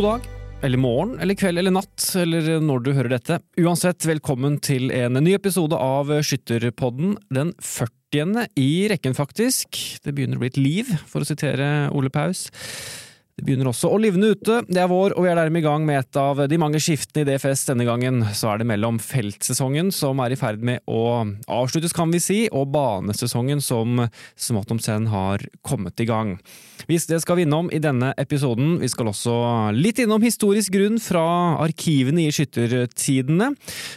God dag, eller morgen, eller kveld eller natt, eller når du hører dette. Uansett, velkommen til en ny episode av Skytterpodden. Den 40. i rekken, faktisk. Det begynner å bli et liv, for å sitere Ole Paus. Det begynner også å livne ute. Det er vår, og vi er dermed i gang med et av de mange skiftene i DFS denne gangen. Så er det mellom feltsesongen, som er i ferd med å avsluttes, kan vi si, og banesesongen, som smått om senn har kommet i gang. Hvis det skal vi innom i denne episoden. Vi skal også litt innom historisk grunn fra arkivene i skyttertidene.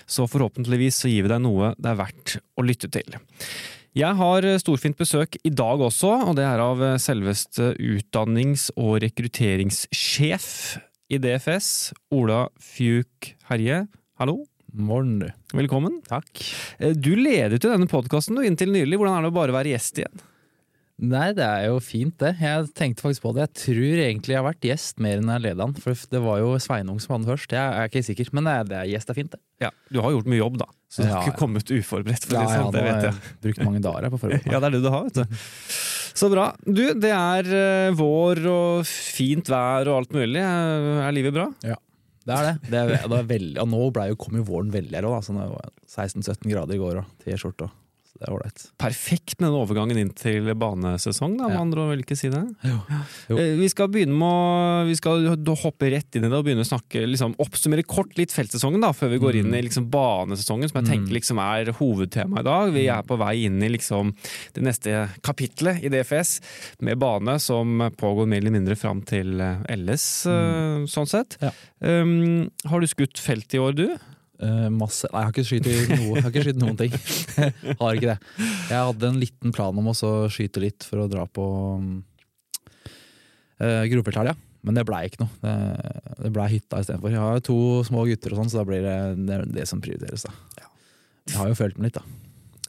Så forhåpentligvis så gir vi deg noe det er verdt å lytte til. Jeg har storfint besøk i dag også, og det er av selveste utdannings- og rekrutteringssjef i DFS, Ola Fjuk Herje. Hallo. Morgen, du. Velkommen. Takk. Du ledet jo denne podkasten inntil nylig. Hvordan er det å bare være gjest igjen? Nei, det er jo fint, det. Jeg tenkte faktisk på det. Jeg tror egentlig jeg har vært gjest mer enn jeg ledet han. For det var jo Sveinung som hadde først. Jeg er ikke sikker, men det er, det gjest er fint, det. Ja, Du har gjort mye jobb, da. Så du har Ja, ikke kommet uforberedt. for Ja, det, ja, sånn, det har vet jeg. jeg brukt mange dager på forhånd. Ja, det er det du har, vet du. Så bra. Du, det er eh, vår og fint vær og alt mulig. Er livet bra? Det er det. det, er, det er veldig, og nå ble jo, kom jo våren veldig her òg, så det var 16-17 grader i går og T-skjorte. og- det er ålreit. Perfekt med den overgangen inn til banesesong, da, med Ja. andre vil ikke si det? Jo. Jo. Eh, Vi skal begynne med å Vi skal hoppe rett inn i det og begynne å snakke liksom, Oppsummere kort litt feltsesongen, da, før vi går inn i liksom, banesesongen, som jeg tenker Mm. liksom, er hovedtema i dag. Vi er på vei inn i liksom, det neste kapitlet i DFS, med bane som pågår mer eller mindre fram til eh, LS, mm. sånn sett. Ja. Um, har du skutt felt i år, du? Eh, masse Nei, jeg har ikke skutt noe. Jeg har ikke skutt noen ting. har ikke det. Jeg hadde en liten plan om å skyte litt for å dra på um, uh, Grovfelthelga, men det blei ikke noe. Det, det blei hytta istedenfor. Jeg har to små gutter, og sånn, så da blir det det, det som prioriteres. da. Jeg har jo følt med litt, da.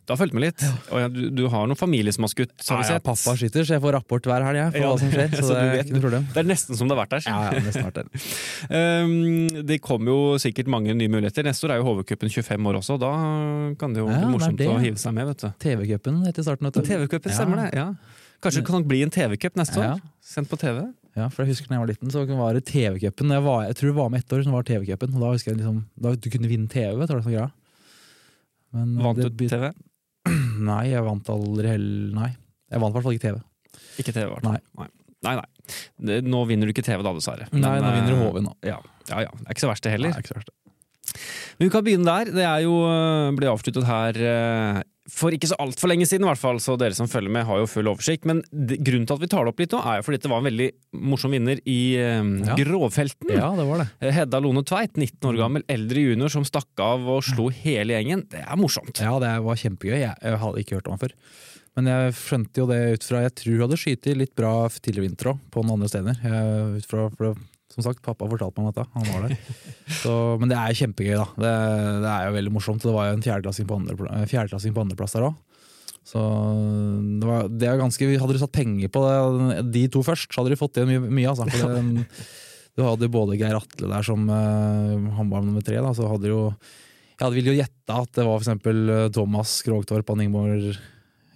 Du har fulgt med litt? Og du, du har noen familie som har skutt, har vi Ja, ja, sett? pappa skyter, så jeg får rapport hver helg jeg, for Ja, hva som skjer. Så, så det er ikke noe problem. Det er nesten som det har vært der. Ja, ja, nesten vært det. Um, det kommer jo sikkert mange nye muligheter. Neste år er jo HV-cupen 25 år også. Da kan det jo bli det morsomt det, å hive seg med. vet du. TV-cupen etter starten. vet du. TV-cupen, Ja. stemmer det. ja. Kanskje det kan bli en TV-cup neste år? Sendt på TV? Ja, for jeg husker da jeg var liten, så var det TV-cupen. Jeg, jeg tror det var med ett år, så var TV-cupen. Da husker jeg liksom, da du kunne vinne TV, vet du sånn greia. Men Vant det du TV? Nei, jeg vant aldri heller Nei. Jeg vant i hvert fall ikke TV. Ikke TV, hvert fall. Nei. Nei. Nei, nei. Nå vinner du ikke TV da, dessverre. Nei, nå vinner du eh, HV nå. Ja, ja, ja. Det er ikke så verst det heller. Nei, ikke så verst. Men vi kan begynne der. Det er jo, øh, ble avsluttet her øh, for ikke så altfor lenge siden, i hvert fall, så dere som følger med, har jo full oversikt. Men grunnen til at vi tar det opp litt nå, er jo fordi det var en veldig morsom vinner i øh, Ja. Grovfelten. Ja, det var det. Eh, Hedda Lone Tveit, 19 år gammel, eldre junior som stakk av og slo hele gjengen. Det er morsomt. Ja, det var kjempegøy. Jeg, jeg hadde ikke hørt om han før. Men jeg skjønte jo det ut fra Jeg tror hun hadde skutt litt bra tidligere vinter òg, på noen andre steder. Jeg, ut fra, for det, som sagt, pappa fortalte meg om dette. Han var der. Så, men det er kjempegøy, da. Det, det er jo veldig morsomt. Det var jo en fjerdeklassing på, andre, andreplass der òg. Så det, var, det er ganske Hadde du satt penger på det, de to først, så hadde du fått igjen mye. mye altså. Det, du hadde både Geir Atle der som uh, han var nummer tre. Da, så hadde jo Jeg ville jo gjette at det var eksempel eh, Thomas Krogtorp, og Ingborg,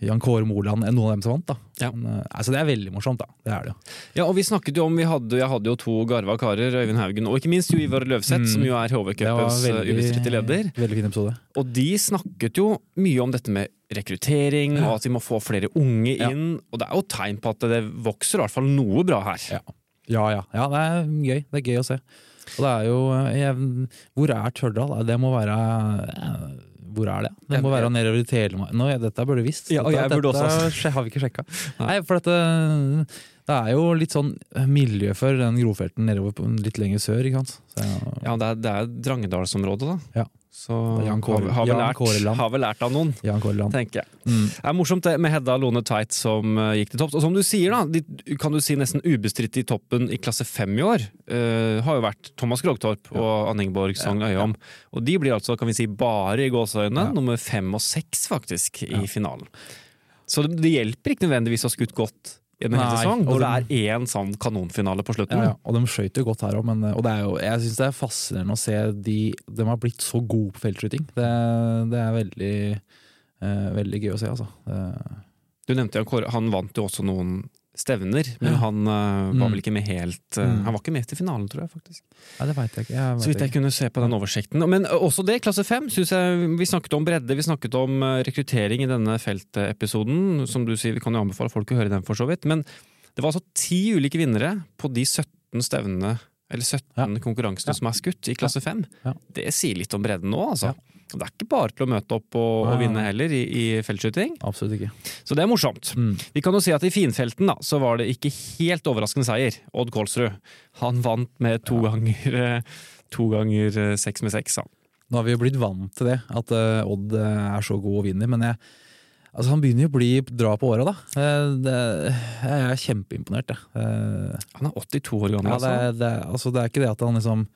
Jan Kåre Moland, enn noen av dem som vant. da. Ja. Men, eh, altså det er veldig morsomt, da. Det er det jo. Ja, og vi snakket jo om, vi hadde, Jeg hadde jo to garva karer, Øyvind Haugen og ikke minst jo Ivar Løvseth, Mm. som jo er Det var HV-cupens ubestridte leder. veldig fin episode. Og de snakket jo mye om dette med rekruttering, Ja. og at vi må få flere unge Ja. inn. Og det er jo tegn på at det vokser i hvert fall noe bra her. Ja. Ja, ja. ja, det er gøy. Det er gøy å se. Og det er jo eh, jeg, Hvor er Tørdal? Det må være eh, Hvor er det? Det må være nedover i Telemark. Nå, Dette burde du visst. Ja, og Dette- burde også. har vi ikke sjekka. Nei. Nei, for dette det er jo litt sånn miljø for den grovfelten nedover på, litt lenger sør, ikke sant. Så, Ja, det er, det er Drangedalsområdet, da. Ja. Så Jan har, Kåre- har, Jan lært, har vel lært av noen, tenker jeg. Mm. Det er morsomt det med Hedda Lone Tveit som eh, gikk til topps. Og som du sier, da, de, kan du si nesten ubestridt i toppen i klasse fem i år, uh, har jo vært Thomas Krogtorp og Ann Ingeborg Sogn Ja, ja. Og de blir altså, kan vi si, bare i gåseøynene Ja. nummer fem og seks, faktisk, i Ja. finalen. Så det, det hjelper ikke nødvendigvis å ha skutt godt en hel sesong, og når det er én sånn kanonfinale på slutten. Ja, ja. Og de skøyt jo godt her òg, men og det er jo, jeg syns det er fascinerende å se de De har blitt så gode på feltskyting. Det, det er veldig, eh, veldig gøy å se, altså. Det, Du nevnte jo, han vant jo også noen stevner, men Ja. han uh, var Mm. vel ikke med helt uh, Mm. Han var ikke med til finalen, tror jeg faktisk. Ja, det vet jeg ikke. Jeg vet Så vidt jeg ikke. kunne se på den oversikten. Men eh, også det, klasse fem, syns jeg Vi snakket om bredde, vi snakket om rekruttering i denne feltepisoden. Som du sier, vi kan jo anbefale folk å høre den for så vidt. Men det var altså ti ulike vinnere på de 17 stevnene eller 17 konkurransene Ja. som er skutt i klasse 5. Ja. Det sier litt om bredden nå, altså. Ja. Det er ikke bare til å møte opp og, og vinne heller i, i feltskyting. Absolutt ikke. Så det er morsomt. Mm. Vi kan jo si at i finfelten da, så var det ikke helt overraskende seier. Odd Kolsrud. Han vant med to ganger eh, To ganger eh, seks med seks. han. Nå har vi jo blitt vant til det, at eh, Odd er så god og vinner. Men jeg, altså han begynner jo å bli dra på åra, da. Eh, det, jeg er kjempeimponert, jeg. Eh, Han er 82 år gammel, ja, det, altså. det, er- altså, det er ikke det at han liksom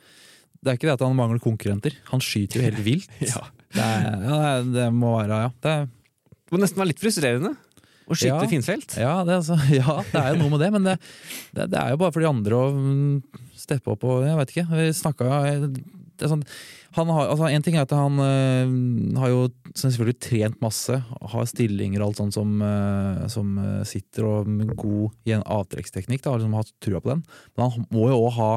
Det er ikke det at han mangler konkurrenter. Han skyter jo helt vilt. Ja. Det, er, ja, det, må være Ja. Det er, må nesten være litt frustrerende å skyte Ja. finfelt. ja, det, altså, ja, det er jo noe med det, men det, det, det er jo bare for de andre å mm, steppe opp og Jeg vet ikke. Vi snakka det sånn, han har, altså En ting er at han øh, har jo selvfølgelig trent masse, har stillinger og alt sånt som, øh, som øh, sitter og med god avtrekksteknikk, har liksom hatt trua på den. Men han må jo òg ha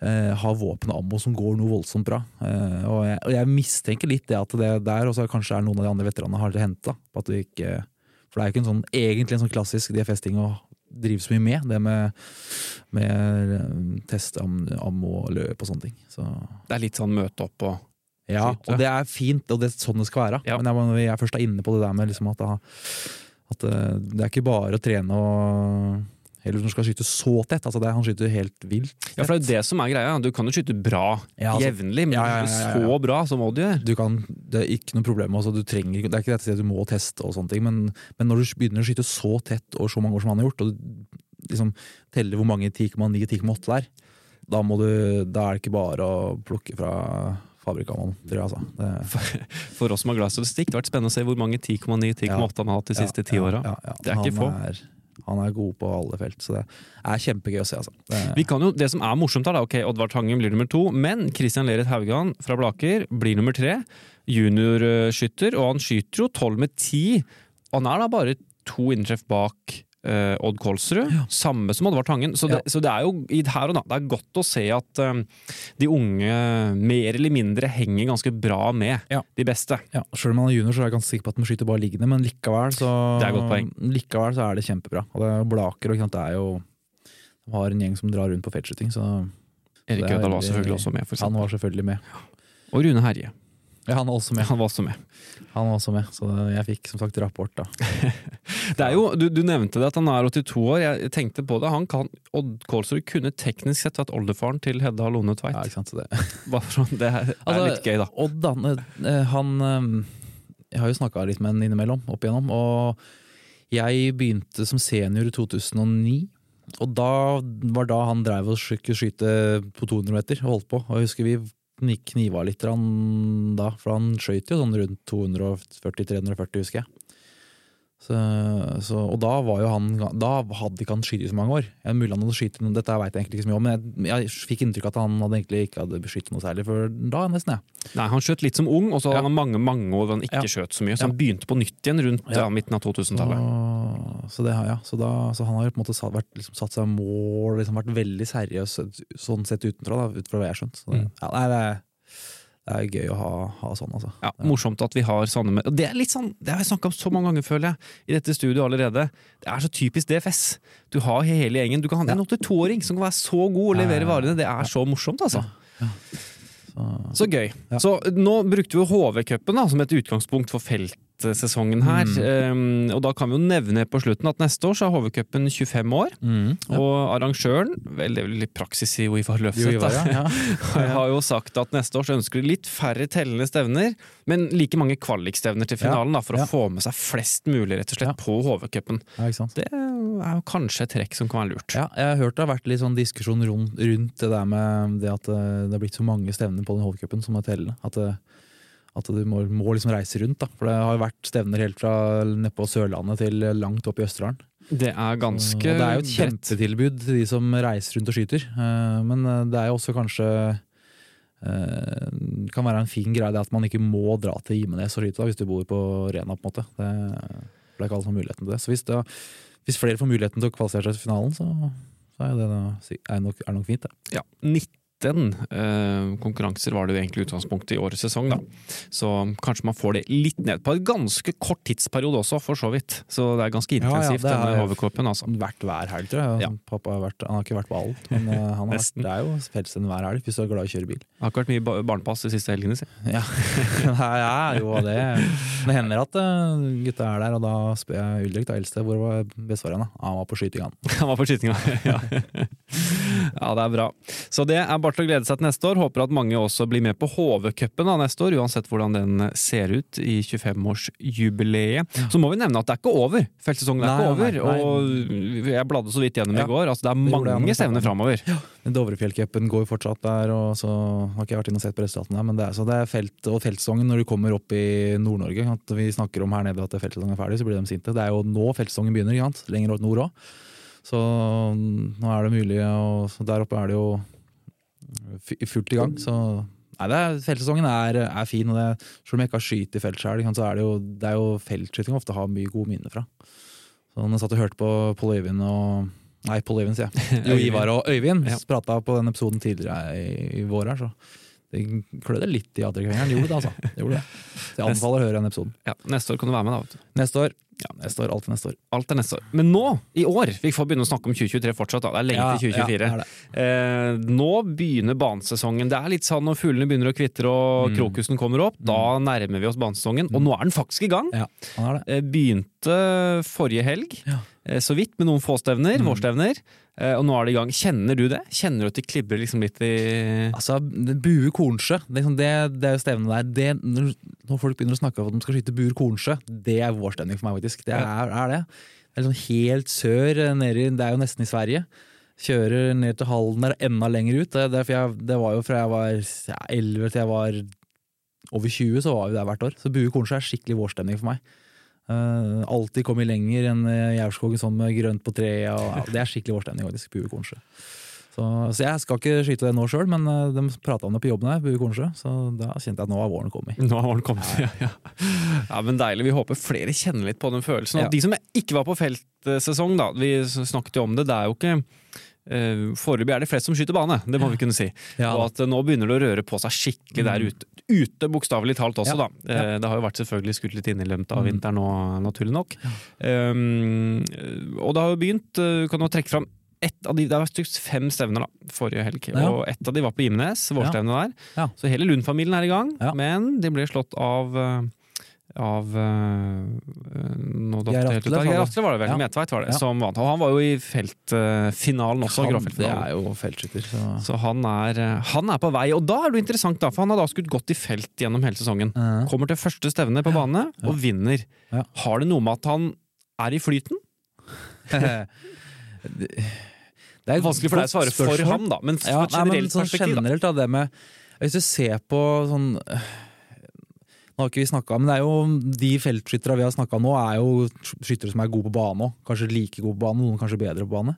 Uh, ha våpen og ammo som går noe voldsomt bra. Uh, og, jeg, og jeg mistenker litt det at det der også kanskje er noen av de andre veteranene har henta. For det er jo ikke en sånn, egentlig en sånn klassisk DFS-ting å drive så mye med. Det med, med eh, test, am, ammo, løp og sånne ting. Så, Det er litt sånn møte opp og ja, og det er fint, og det er sånn det skal være. Ja. Men jeg, når jeg først er inne på det der med liksom at, at det, det er ikke bare å trene og Eller som skal skyte så tett. Altså det, han skyter helt vilt. Ja, for det er jo det som er greia. Du kan jo skyte bra Ja, altså- jevnlig, men Ja, ja, ja, ja, ja. så bra som Odd gjør. Du kan, det er ikke noe problem. Altså, du trenger, det er ikke dette at du må teste, og sånne ting, men, men når du begynner å skyte så tett og så mange år som han har gjort, og du liksom teller hvor mange 10,9 10,8 det er, da, må du, da er det ikke bare å plukke fra fabrikkamannen, tror jeg. Altså. Det, For oss som har glad i statistikk, det har vært spennende å se hvor mange 10,9-10,8 han har hatt de siste ti ja, åra. ja, ja. Det er ikke få. Er, han er god på alle felt, så det er kjempegøy å se. Altså. Det, Vi kan jo, det som er morsomt her, da, ok, Oddvar Tangen blir nummer to, men Christian Lerit Haugan fra Blaker blir nummer tre. Juniorskytter, og han skyter jo tolv med ti. Han er da bare to inntreff bak eh, Odd Kolsrud, samme som Oddvar Tangen. Så det, Ja. så det er jo i det her og da, det er godt å se at um, de unge mer eller mindre henger ganske bra med Ja. de beste. ja, Selv om han er junior, så er jeg ganske sikker på at han skyter bare liggende, men likevel så, Det er godt poeng. likevel så er det kjempebra. Og det er Blaker, og det er jo De har en gjeng som drar rundt på feltskyting, så Erik er Ødal var selvfølgelig også med, for han var selvfølgelig med. Og Rune Herje. Ja, han var også med. Han var også med. Han var også med, så jeg fikk som sagt rapport, da. Det er jo, du, du nevnte det at han er 82 år. Jeg tenkte på det. Han kan, Odd Kålsrud kunne teknisk sett vært oldefaren til Hedda Lone Tveit. Ja, ikke sant, det. Det er, er Altså, litt gøy, da. Odd, han, eh, han eh, Jeg har jo snakka litt med han innimellom, opp igjennom. Og jeg begynte som senior i 2009. Og da var da han drev og skulle skyte på 200 meter og holdt på. Og jeg husker vi kniva litt da, for han skøyt jo sånn rundt 240-340, husker jeg. Så, så, og da han Da hadde ikke han skutt i så mange år. Jeg mulig han hadde skutt dette vet jeg egentlig ikke så mye om, men jeg, jeg fikk inntrykk av at han hadde egentlig ikke hadde skutt noe særlig før da, nesten. jeg. Nei, Han skjøt litt som ung, og så hadde Ja. han mange mange år hvor han ikke Ja. skjøt så mye. Så Ja. han begynte på nytt igjen rundt Ja. midten av 2000-tallet. Og- Så, det, har- ja, så, da, så han har jo på en måte satt, vært, liksom, satt seg mål, liksom vært veldig seriøs sånn sett utenfra, da, ut fra hva jeg har skjønt. Så det, Mm. ja, nei, det, er, det er gøy å ha, ha sånn, altså. Ja, Morsomt at vi har sånne med Det er litt sånn, det har jeg snakka om så mange ganger, føler jeg, i dette studioet allerede. Det er så typisk DFS. Du har hele gjengen. Du kan ha en 82-åring som kan være så god og levere varene. Det er så morsomt, altså. Så, Så gøy. Så nå brukte vi HV-cupen som et utgangspunkt for feltsesongen her. Mm. Um, og da kan vi jo nevne på slutten at neste år så er HV-cupen 25 år. mm, ja. Og arrangøren, vel det er vel litt praksis i Uivar Jo, Løfseth, da. ja. Har jo sagt at neste år så ønsker de litt færre tellende stevner, men like mange kvalikstevner til finalen da, for å få med seg flest mulig rett og slett på HV-cupen. Det er jo kanskje et trekk som kan være lurt. Ja, jeg har hørt det har vært litt sånn diskusjon rundt, rundt det der med det at eh, det har blitt så mange stevner på den HV-cupen som er tellende. At, eh, at du må, må liksom reise rundt. da For det har jo vært stevner helt fra nede på Sørlandet til langt opp i Østerdalen. Det er ganske Og det er jo et kjempetilbud til de som reiser rundt og skyter. Eh, Men eh, det er jo også kanskje eh, kan være en fin greie at man ikke må dra til Gimenes og skyte da, hvis du bor på Rena. på en måte. Det, det er ikke alle som har muligheten til det. Så hvis, det, hvis flere får muligheten til å kvalifisere seg til finalen, så, så er det, er nok, er nok fint, det. Ja, 19 eh, konkurranser var det jo egentlig utgangspunktet i årets sesong, da. Så kanskje man får det litt ned på en ganske kort tidsperiode også, for så vidt. Så det er ganske Ja, ja, intensivt, er- denne HV-cupen, altså. Vært hver helg, tror jeg. Ja. Pappa har, vært, han har ikke vært på alt, men eh, han har vært, det er jo felsen hver helg hvis du er glad i å kjøre bil. Det har ikke vært mye ba- barnepass de siste helgene, si. Ja, ja jo det. Det hender at eh, gutta er der, og da spør jeg Ulrik, da eldste, hvor var bestefaren? Han var på skytinga. Han var på skytinga. Ja. ja, det er bra. Så det er bare til å glede seg til neste år. Håper at mange også blir med på HV-cupen neste år, uansett hvordan den ser ut i 25-årsjubileet. Så må vi nevne at det er ikke over. Feltsesongen er Nei, ikke over. nei. Og jeg bladde så vidt gjennom Ja, i går. Altså, det er det mange når jeg stevner framover. Ja. Dovrefjellcupen går fortsatt der, og så har ikke jeg vært inne og sett på resultatene men det er, så det er felt og feltsesongen når du kommer opp i Nord-Norge. At vi snakker om her nede at feltsesongen er ferdig, så blir de sinte. Det er jo nå feltsesongen begynner, lenger nord òg. Så nå er det mulig, og der oppe er det jo fullt i gang. Så nei, det er, feltsesongen er, er fin, og det, selv om jeg ikke har skutt i felt sjøl, så er det jo, det er jo feltskyting jeg ofte har mye gode minner fra. Så når jeg satt og hørte på Pål Øyvind og Nei, Pål Øyvind, sier jeg. Jo, Ivar og Øyvind Ja. prata på den episoden tidligere i, i vår her, så det klødde litt i adrekkfingeren. Gjorde det, altså. Det gjorde det. Så jeg anbefaler å høre den episoden. Ja, neste år kan du være med, da. vet du. Neste år. Ja, neste år, Alltid neste år. Alt er neste år. Men nå, i år, vi får begynne å snakke om 2023 fortsatt. da. Det er lenge til 2024. Ja, er. Eh, nå begynner banesesongen. Det er litt sånn når fuglene begynner å kvitre og Mm. krokusen kommer opp, da nærmer vi oss banesesongen. Og nå er den faktisk i gang! Ja, er det. Eh, begynte forrige helg, Ja. eh, så vidt, med noen få stevner, Mm. vårstevner. Eh, og nå er det i gang. Kjenner du det? Kjenner du at det klibber liksom litt i Altså, Bue Kornsjø, det, liksom det, det er jo stevnet der. Det, når, folk begynner å snakke om at de skal skyte Buer Kornsjø, det er vår stemning for meg, faktisk. Det er, er det. Det er liksom helt sør, nedi det er jo nesten i Sverige. Kjører ned til Halden der, enda lenger ut. Det, jeg, det var jo fra jeg var ja, 11 til jeg var over 20, så var vi der hvert år. Så Bue Kornsjø er skikkelig vårstemning for meg. Uh, alltid kommet lenger enn uh, Jaurskogen sånn med grønt på treet. Ja, det er skikkelig vår stemning, faktisk. Bue Kornsjø. Så, så jeg skal ikke skyte det nå sjøl, men uh, de prata om det på jobben her, Bue Kornsjø, så da kjente jeg at nå har våren kommet. Nå har våren kommet. Ja, ja. ja, men Deilig. Vi håper flere kjenner litt på den følelsen. Og de som ikke var på feltsesong, da, vi snakket jo om det, det er jo ikke eh, Foreløpig er det flest som skyter bane, det må vi kunne si. Ja, og at eh, nå begynner det å røre på seg skikkelig der ute. Ute bokstavelig talt også, Ja, da. Eh, Det har jo vært selvfølgelig skutt litt inn i løpet av Mm. vinteren nå, naturlig nok. Um, og det har jo begynt, eh, kan du trekke fram ett av de, Det var stygt fem stevner da, forrige helg, Ja. og ett av de var på Imnes, vårstevnet der. Ja. Så hele Lund-familien er i gang, Ja. men de ble slått av eh, av uh, Geir Atle, var det. Vel, Ja. Medtveit var det, Ja. som vant. Og han var jo i feltfinalen også, Han, det er jo feltskytter, så Så han er, uh, han er på vei, og da er det interessant, da, for han har da skutt godt i felt gjennom hele sesongen. Eh, Kommer til første stevne på bane og vinner. Ja. Har det noe med at han er i flyten? det, er Vanskelig for deg å svare for ham, da, men Ja, fra et generelt sånn perspektiv. Generelt da, det med Hvis du ser på sånn har ikke vi snakket, men det er jo De feltskyttere vi har snakka om nå, er jo skyttere som er gode på bane òg. Kanskje like gode på bane, noen kanskje bedre på bane.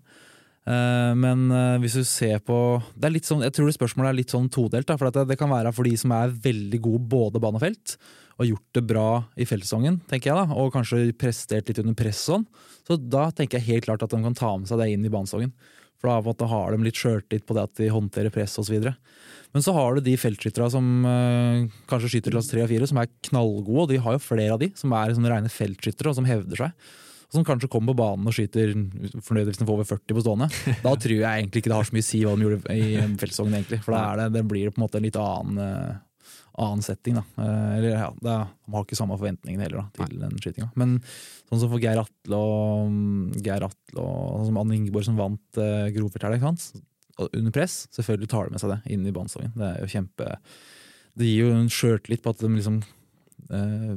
Eh, Men eh, hvis du ser på det er litt sånn, Jeg tror det spørsmålet er litt sånn todelt. Da, for det kan være for de som er veldig gode både bane og felt, og gjort det bra i feltsesongen, tenker jeg da, og kanskje prestert litt under press sånn. Så da tenker jeg helt klart at de kan ta med seg det inn i banesesongen. For da måte har de litt sjøltillit på det at de håndterer press osv. Men så har du de feltskytterne som øh, kanskje skyter klasse 3 og 4, som er knallgode, og de har jo flere av de, som er sånne rene feltskyttere og som hevder seg. Og som kanskje kommer på banen og skyter fornøyd hvis de får over 40 på stående. Da tror jeg egentlig ikke det har så mye å si hva de gjorde i feltsesongen, egentlig. For da det, det blir det på en måte en litt annen, øh, annen setting, da. Eh, Eller ja, det, de har ikke samme forventningene heller da, til den skytinga. Men sånn som for Geir Atle og mm, Geir Atle og sånn som Anne Ingeborg som vant uh, Grovfeltet, sant? Og under press, selvfølgelig tar de med seg det inn i banesesongen. Det er jo kjempe Det gir jo en sjøltillit på at de liksom eh,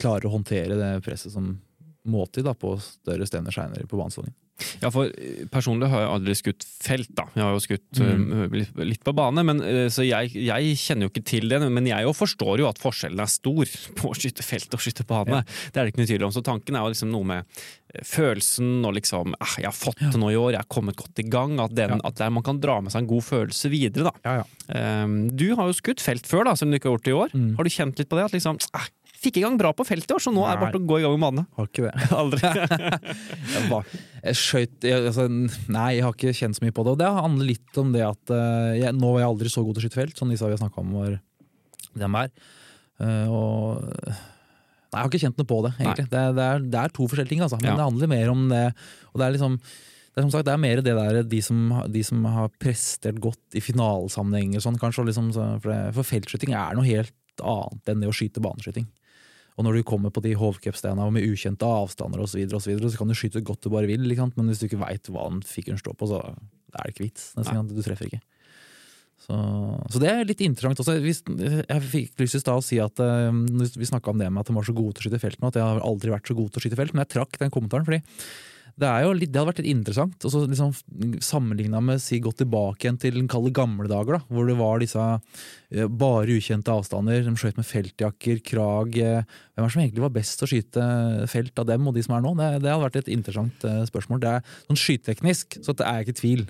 klarer å håndtere det presset som må til på større stevner seinere på banesesongen. Ja, for eh, Personlig har jeg aldri skutt felt. da Jeg har jo skutt Mm. eh, litt, litt på bane, men, eh, så jeg, jeg kjenner jo ikke til det. Men jeg jo forstår jo at forskjellen er stor på å skyte felt og skyte bane. Det er det ikke noe tvil om. Så tanken er jo liksom noe med eh, følelsen og liksom eh, 'Jeg har fått det nå i år, jeg har kommet godt i gang'. At, den, Ja. at der man kan dra med seg en god følelse videre. da Ja, ja. Eh, Du har jo skutt felt før, da som du ikke har gjort i år. Mm. Har du kjent litt på det? At liksom ah, fikk i gang bra på feltet i år, så nå er det bare å gå i gang med bane. Har ikke det. Aldri. Jeg, bare, jeg skjøt jeg, altså, Nei, jeg har ikke kjent så mye på det. Og det handler litt om det at eh, jeg, nå var jeg aldri så god til å skyte felt, som de sa vi har snakka om var dem her. Eh, og Nei, jeg har ikke kjent noe på det, egentlig. Det, det, er, det er to forskjellige ting, altså. Men Ja. det handler mer om det. Og det er liksom det er som sagt, det er mer det der de som, de som har prestert godt i finalesammenhenger sånn, kanskje. Liksom, for, for feltskyting er noe helt annet enn det å skyte baneskyting. Og når du kommer på de hovedcupstedene med ukjente avstander osv., så, videre, og så, videre, så kan du skyte godt du bare vil, men hvis du ikke veit hva den fikeren står på, så er det ikke vits. Nesten, du treffer ikke. Så, så det er litt interessant også. Jeg fikk lyst til å si at eh, vi snakka om det med at de var så gode til å skyte felt nå, at jeg har aldri vært så god til å skyte felt, men jeg trakk den kommentaren fordi det, litt, det hadde vært litt interessant og så liksom sammenligna med si gå tilbake igjen til den kalde gamle dager, da, hvor det var disse eh, bare ukjente avstander. De skjøt med feltjakker, krag. eh, Hvem er det som egentlig var best å skyte felt av dem og de som er nå? Det, det hadde vært et interessant eh, spørsmål. Det er sånn skyteteknisk, så det er jeg ikke i tvil.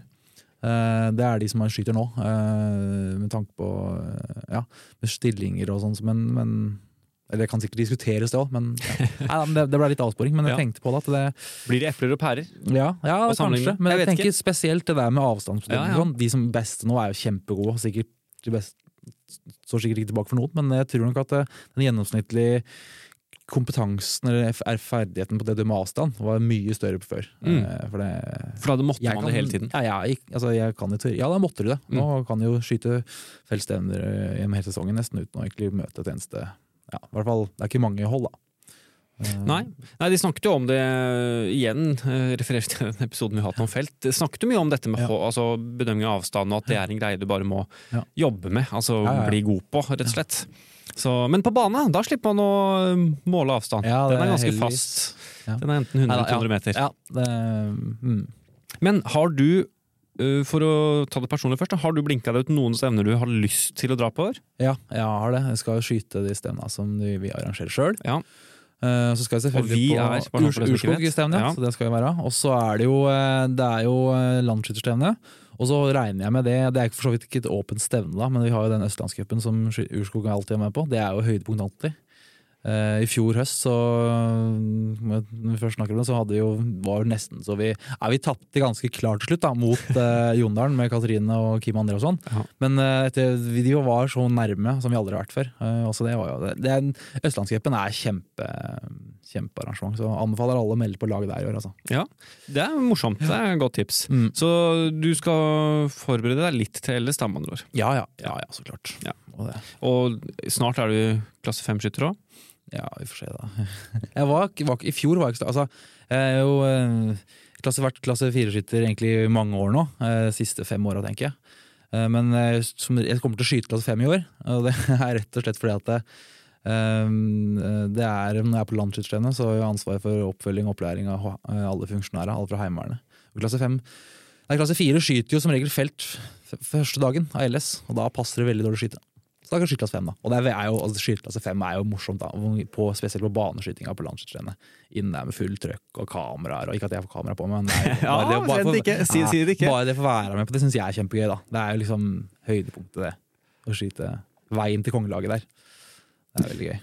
Eh, Det er de som skyter nå, eh, med tanke på eh, ja, stillinger og sånn. Men, men Eller det kan sikkert diskuteres, det òg, men ja. Nei, men det, det ble litt avsporing. Men jeg Ja. tenkte på det at det Blir det epler og pærer? ja, ja Og kanskje. Men Jeg jeg, tenker tenker spesielt det der med ja. sånn. De som beste nå er jo kjempegode. Sikkert de beste står sikkert ikke tilbake for noen, men jeg tror nok at eh, den gjennomsnittlige kompetansen eller er ferdigheten på det du med avstand var mye større før. Mm. Eh, For det For da måtte man kan- det hele tiden. Ja, jeg, altså, jeg kan jo. Ja, da måtte du det. Nå Mm. kan du jo skyte feltstevner eh, gjennom hele sesongen nesten uten å egentlig møte et eneste ja, i hvert fall, Det er ikke mange hold, da. Eh, Nei. Nei, de snakket jo om det eh, igjen, eh, referert til den episoden vi har hatt om felt. De snakket jo mye om dette med Ja. altså, bedømming av avstand, og at det er en greie du bare må Ja. jobbe med. Altså Ja, bli god på, rett og slett. Så, men på bane, da slipper man å måle avstand. Ja, Den er ganske heldigvis. fast. Den er enten 100 eller 200 meter. Ja, det, mm. Men har du, for å ta det personlig først, har du blinka deg ut noen stevner du har lyst til å dra på? Her? Ja, jeg har det. Jeg skal skyte de stevna som vi arrangerer sjøl. Ja. så skal jeg selvfølgelig på. Urskog-stevne, Ja. så det skal jeg være. Og så er det jo, eh, det er jo eh, landsskytterstevne. Og så regner jeg med det, det er for så vidt ikke et åpent stevne, da, men vi har jo den østlandscupen som Urskog alltid er med på. Det er jo høydepunkt alltid. Eh, I fjor høst, så når vi først snakker om det, så hadde vi jo, var det nesten så vi ja, Vi tapte ganske klart til slutt da, mot eh, Jondalen med Katrine og Kim André og sånn. Ja. Men uh, etter, vi var så nærme som vi aldri har vært før. Eh, også det var jo det. Østlandscupen er kjempe, kjempearrangement, så anbefaler alle å melde på lag der i år. Altså. Ja, det er morsomt. Det er et godt tips. Mm. Så du skal forberede deg litt til LS, da, med andre ord. Ja, ja, ja, ja, så klart. Ja. Og Og snart er du klasse fem-skytter òg. Ja, vi får se, da. Jeg var, var, I fjor var jeg ikke altså, Jeg er jo eh, klasse, vært klasse fire-skytter egentlig i mange år nå. eh, siste fem åra, tenker jeg. Eh, Men jeg kommer til å skyte klasse fem i år, og det er rett og slett fordi at det, det er, Når jeg er på landsskytterstevne, så har jeg ansvar for oppfølging og opplæring av alle funksjonærer. Alle fra Heimevernet. Klasse fem Nei, klasse fire skyter jo som regel felt første dagen av LS, og da passer det veldig dårlig å skyte. Så da kan skyteklasse fem, da. Og det er jo, altså, skyteklasse fem er jo morsomt, da, på, spesielt på baneskytinga på landskytterrennet. Inn der med full trøkk og kameraer, og ikke at jeg får kamera på meg, men Ja, bare det, bare, det ikke. Bare det får være med på det syns jeg er kjempegøy, da. Det er jo liksom høydepunktet, det. Å skyte veien til kongelaget der. Det er veldig gøy.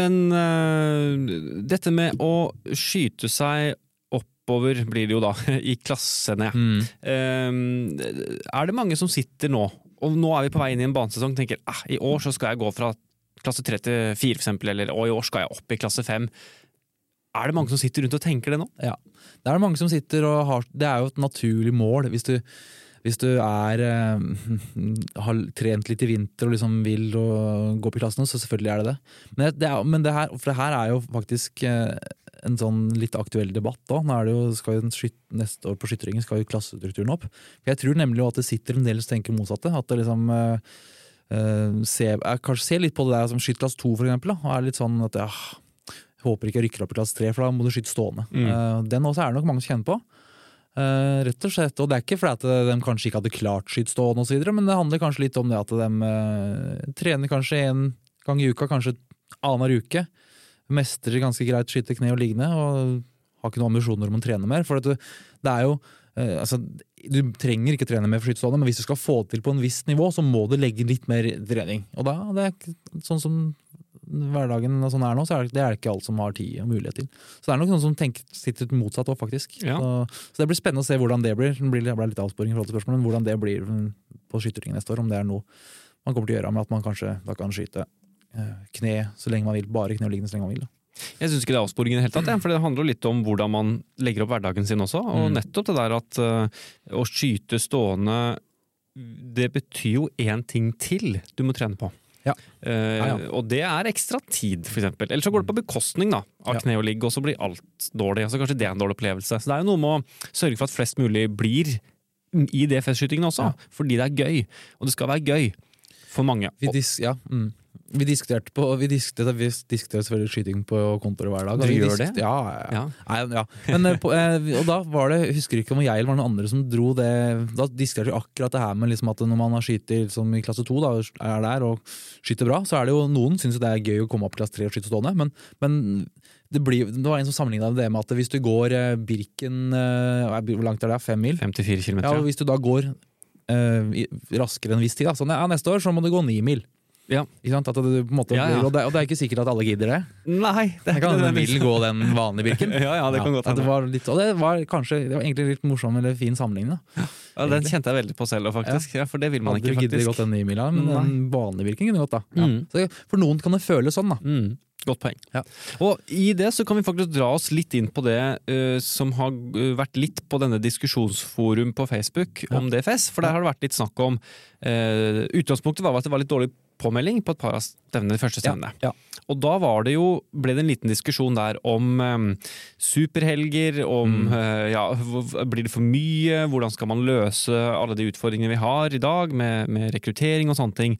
Men uh, dette med å skyte seg oppover, blir det jo da, i klassene. Ehm, er det mange som sitter nå, og nå er vi på vei inn i en banesesong, tenker eh, i år så skal jeg gå fra klasse 3 til 4 for eksempel, eller og i år skal jeg opp i klasse 5. Er det mange som sitter rundt og tenker det nå? Ja. Det er det mange som sitter og har Det er jo et naturlig mål. Hvis du, hvis du er eh, har trent litt i vinter og liksom vil og gå opp i klassen, så selvfølgelig er det det. Men det, det, er, men det her, for det her er jo faktisk eh, en sånn litt aktuell debatt da. Nå er det jo, skal jo skyt, neste år på Skytteringen skal jo klassestrukturen opp. Jeg tror nemlig at det sitter en del som tenker motsatte. At det liksom uh, ser, jeg kanskje ser litt på det der som skytterklasse 2, for eksempel. Da, og er litt sånn at ja, håper ikke jeg rykker opp i klasse 3, for da må du skyte stående. Mm. Uh, den også er det nok mange som kjenner på. Uh, rett og slett, og Det er ikke fordi at de kanskje ikke hadde klart skytt stående, og så videre, men det handler kanskje litt om det at de trener kanskje en gang i uka, kanskje annenhver uke. Mestrer ganske greit skyte kne og liggende, og har ikke noen ambisjoner om å trene mer. For du, det er jo eh, altså, Du trenger ikke trene mer for skytestående, men hvis du skal få det til på en viss nivå, så må du legge litt mer trening. Og da, det er sånn som hverdagen og sånn er nå, så er det, det er ikke alt som har tid og mulighet til. Så det er nok noen som tenker, sitter motsatt òg, faktisk. Ja. Så, så det blir spennende å se hvordan det blir. Det blir det litt avsporing i forhold til spørsmålet, men hvordan det blir mm, på skytteringen neste år. Om det er noe man kommer til å gjøre med at man kanskje da kan skyte kne så lenge man vil. Bare kne og liggende så lenge man vil. Da. Jeg syns ikke det er avsporingen i det hele tatt, for det handler litt om hvordan man legger opp hverdagen sin også. Og Mm. nettopp det der at eh, å skyte stående det betyr jo én ting til du må trene på. Ja. Eh, Ja, ja. Og det er ekstra tid, eksempel. Eller så går det på bekostning da, av kne og ligg, og så blir alt dårlig. Altså, kanskje det er en dårlig opplevelse. Så det er jo noe med å sørge for at flest mulig blir i det festskytingene også, fordi det er gøy. Og det skal være gøy for mange. Ja, mm. Vi diskuterte på Vi diskuterte, vi diskuterte selvfølgelig skyting på kontoret hver dag. Dere vi gjør det? Ja, ja, ja. ja. Men, eh, på, eh, og da var det, husker ikke om jeg eller var noen andre som dro det Da diskuterte vi akkurat det her med liksom at når man har skyter som i klasse to, da, er der og skyter bra, så er det jo noen syns det er gøy å komme opp i klasse tre og skyte stående, men, men det, blir, det var en som sammenligna det med at hvis du går eh, Birken Hvor langt er det? Fem mil? 54 km. Ja, og Hvis du da går eh, raskere enn en viss tid, da, sånn ja, neste år så må du gå ni mil. Ja. Ikke sant? At det, på en måte Ja, ja. og, det, og det er ikke sikkert at alle gidder det. Nei, det er kan hende vil gå den vanlige Birken. Ja, ja, det kan godt det var litt, og det var kanskje det var egentlig litt morsom eller fin sammenligning. da. Ja, den kjente jeg veldig på selv, faktisk. Ja, for det vil man ikke, faktisk. giddet gått den ni mila, men den vanlige Birken kunne gått, da. Ja. Mm. Så for noen kan det føles sånn, da. Mm, godt poeng. Ja. Og i det så kan vi faktisk dra oss litt inn på det uh, som har eh, vært litt på denne diskusjonsforum på Facebook Ja. om DFS, for der har det vært litt snakk om uh, Utgangspunktet var at det var litt dårlig påmelding på et par av stevnene, de første stevnene. Ja. Og da var det jo, ble det en liten diskusjon der om um, superhelger, om Mm. uh, ja, blir det for mye, hvordan skal man løse alle de utfordringene vi har i dag med, med rekruttering og sånne ting.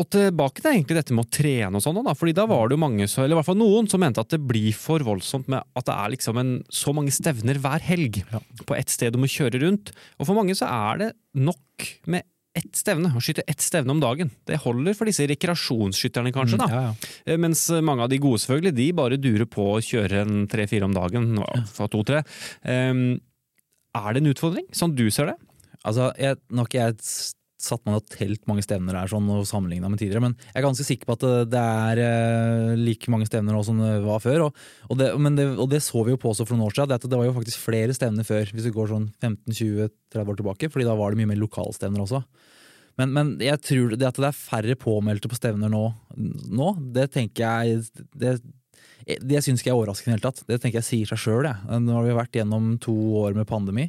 Og tilbake til egentlig dette med å trene og sånn, da, fordi da var det jo mange, eller i hvert fall noen, som mente at det blir for voldsomt med at det er liksom en, så mange stevner hver helg Ja. på ett sted du må kjøre rundt. Og for mange så er det nok med ett stevne, å skyte ett stevne om dagen. Det holder for disse rekreasjonsskytterne, kanskje. da. Mm, Ja, ja. Eh, Mens mange av de gode, selvfølgelig, de bare durer på å kjøre en tre-fire om dagen. Ja, to-tre. Um, er det en utfordring, sånn du ser det? Altså, jeg, nok jeg satt man og telt mange stevner her sånn, og sammenligna med tidligere, men jeg er ganske sikker på at det, det er eh, like mange stevner nå som det var før. Og, og, det, det, og det så vi jo på også for noen år siden, det var jo faktisk flere stevner før, hvis vi går sånn 15-20-30 år tilbake, fordi da var det mye mer lokalstevner også. Men, men jeg tror det at det er færre påmeldte på stevner nå, nå det tenker jeg det, det syns ikke jeg er overraskende i det hele tatt. Det tenker jeg sier seg sjøl. Nå har vi vært gjennom to år med pandemi.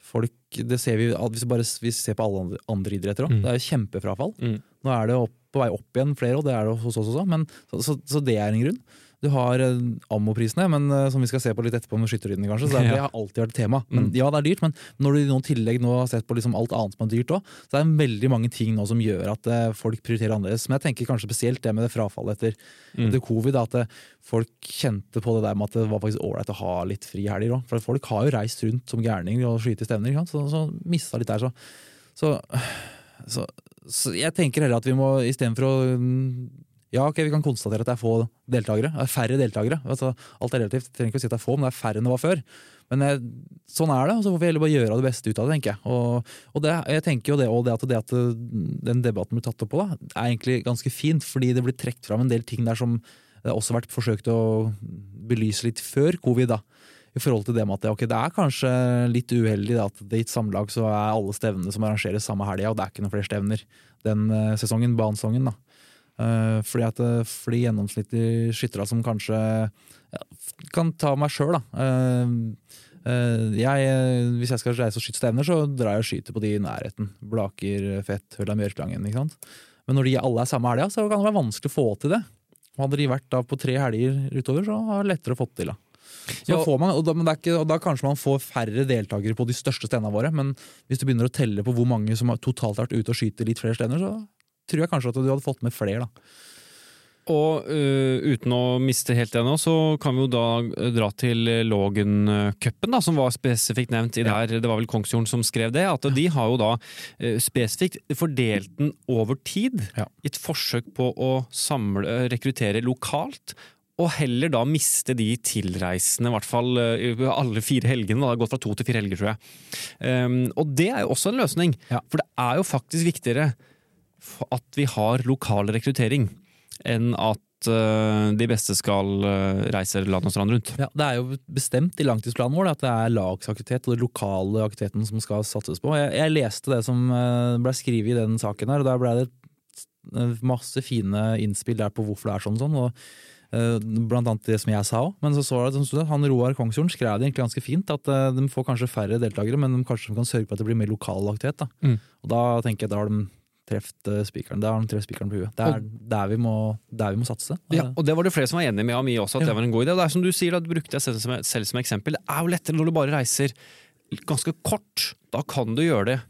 Folk, det ser vi, Hvis vi bare hvis vi ser på alle andre, andre idretter òg, Mm. det er jo kjempefrafall. Mm. Nå er det opp, på vei opp igjen flere, og det er det hos oss også. Men, så, så, så det er en grunn. Du har eh, ammoprisene, men eh, som vi skal se på litt etterpå med skytterlydene, kanskje. Så det, det har alltid vært et tema. Men, Mm. Ja, det er dyrt, men når du i noen tillegg nå har sett på liksom alt annet som er dyrt òg, så er det veldig mange ting nå som gjør at eh, folk prioriterer annerledes. Men jeg tenker kanskje spesielt det med det frafallet etter, Mm. etter covid. At folk kjente på det der med at det var faktisk ålreit å ha litt fri helger òg. For folk har jo reist rundt som gærninger og skyter stevner, så, så mista litt der. Så, så, så, så jeg tenker heller at vi må istedenfor å mm, ja, ok, Vi kan konstatere at det er få deltakere. Det er færre deltakere. Altså, alt er relativt. Trenger ikke å si at det er få, men det er færre enn det var før. Men jeg, sånn er det, og så får vi heller bare gjøre det beste ut av det. tenker jeg. Og, og det, jeg tenker jo det, og det at, det at den debatten blir tatt opp på, er egentlig ganske fint, fordi det blir trukket fram en del ting der som det har også vært forsøkt å belyse litt før covid. da, i forhold til det med at okay, det er kanskje litt uheldig da, at i et samlag så er alle stevnene som arrangeres samme helga, og det er ikke noen flere stevner den eh, sesongen, bansongen da. Eh, fordi at eh, for de gjennomsnittlige skytterne som kanskje ja, kan ta meg sjøl, da. Eh, jeg, hvis jeg skal reise og skyte stevner, så drar jeg og skyter på de i nærheten. Blaker, Fett, Hølla Mjørklangen. ikke sant? Men når de alle er samme helga, så kan det være vanskelig å få til det. Hadde de vært da på tre helger utover, så har det lettere å få til. da. Ja. får man, og da, men det ikke, og da kanskje man får færre deltakere på de største stevnene våre, men hvis du begynner å telle på hvor mange som har totalt vært ute og skyter litt flere stevner, så tror jeg kanskje at du hadde fått med flere. da. Og uh, uten å miste helt det nå, så kan vi jo da øh, dra til Lågen-cupen, som var spesifikt nevnt i der. Det var vel Kongsjorden som skrev det. At de har jo da uh, spesifikt fordelt den over tid. Ja. I et forsøk på å samle, rekruttere lokalt. Og heller da miste de tilreisende, i hvert fall alle fire helgene. Da. Det har gått fra to til fire helger, tror jeg. Um, og det er jo også en løsning. Ja. For det er jo faktisk viktigere at vi har lokal rekruttering enn at eh, de beste skal eh, reise land og strand rundt. Ja, Det er jo bestemt i langtidsplanen vår at det er lagsaktivitet og den lokale aktiviteten som skal satses på. Jeg, jeg leste det som eh, ble skrevet i den saken her, og der ble det masse fine innspill der på hvorfor det er sånn. sånn, og Blant annet det som jeg sa òg. Men så så jeg, at han Roar Kongsjorden skrev det egentlig ganske fint. At de får kanskje færre deltakere, men de kanskje kan sørge for at det blir mer lokal aktivitet. Da. Mm. Og da tenker jeg da har de truffet eh, spikeren. Der har de truffet spikeren på huet. Det er der vi må, der vi må satse. Ja, og det var det flere som var enig med Ami også, at Ja. det var en god idé. Det er som du sier, da brukte jeg selv som, selv som eksempel. Det er jo lettere når du bare reiser ganske kort. Da kan du gjøre det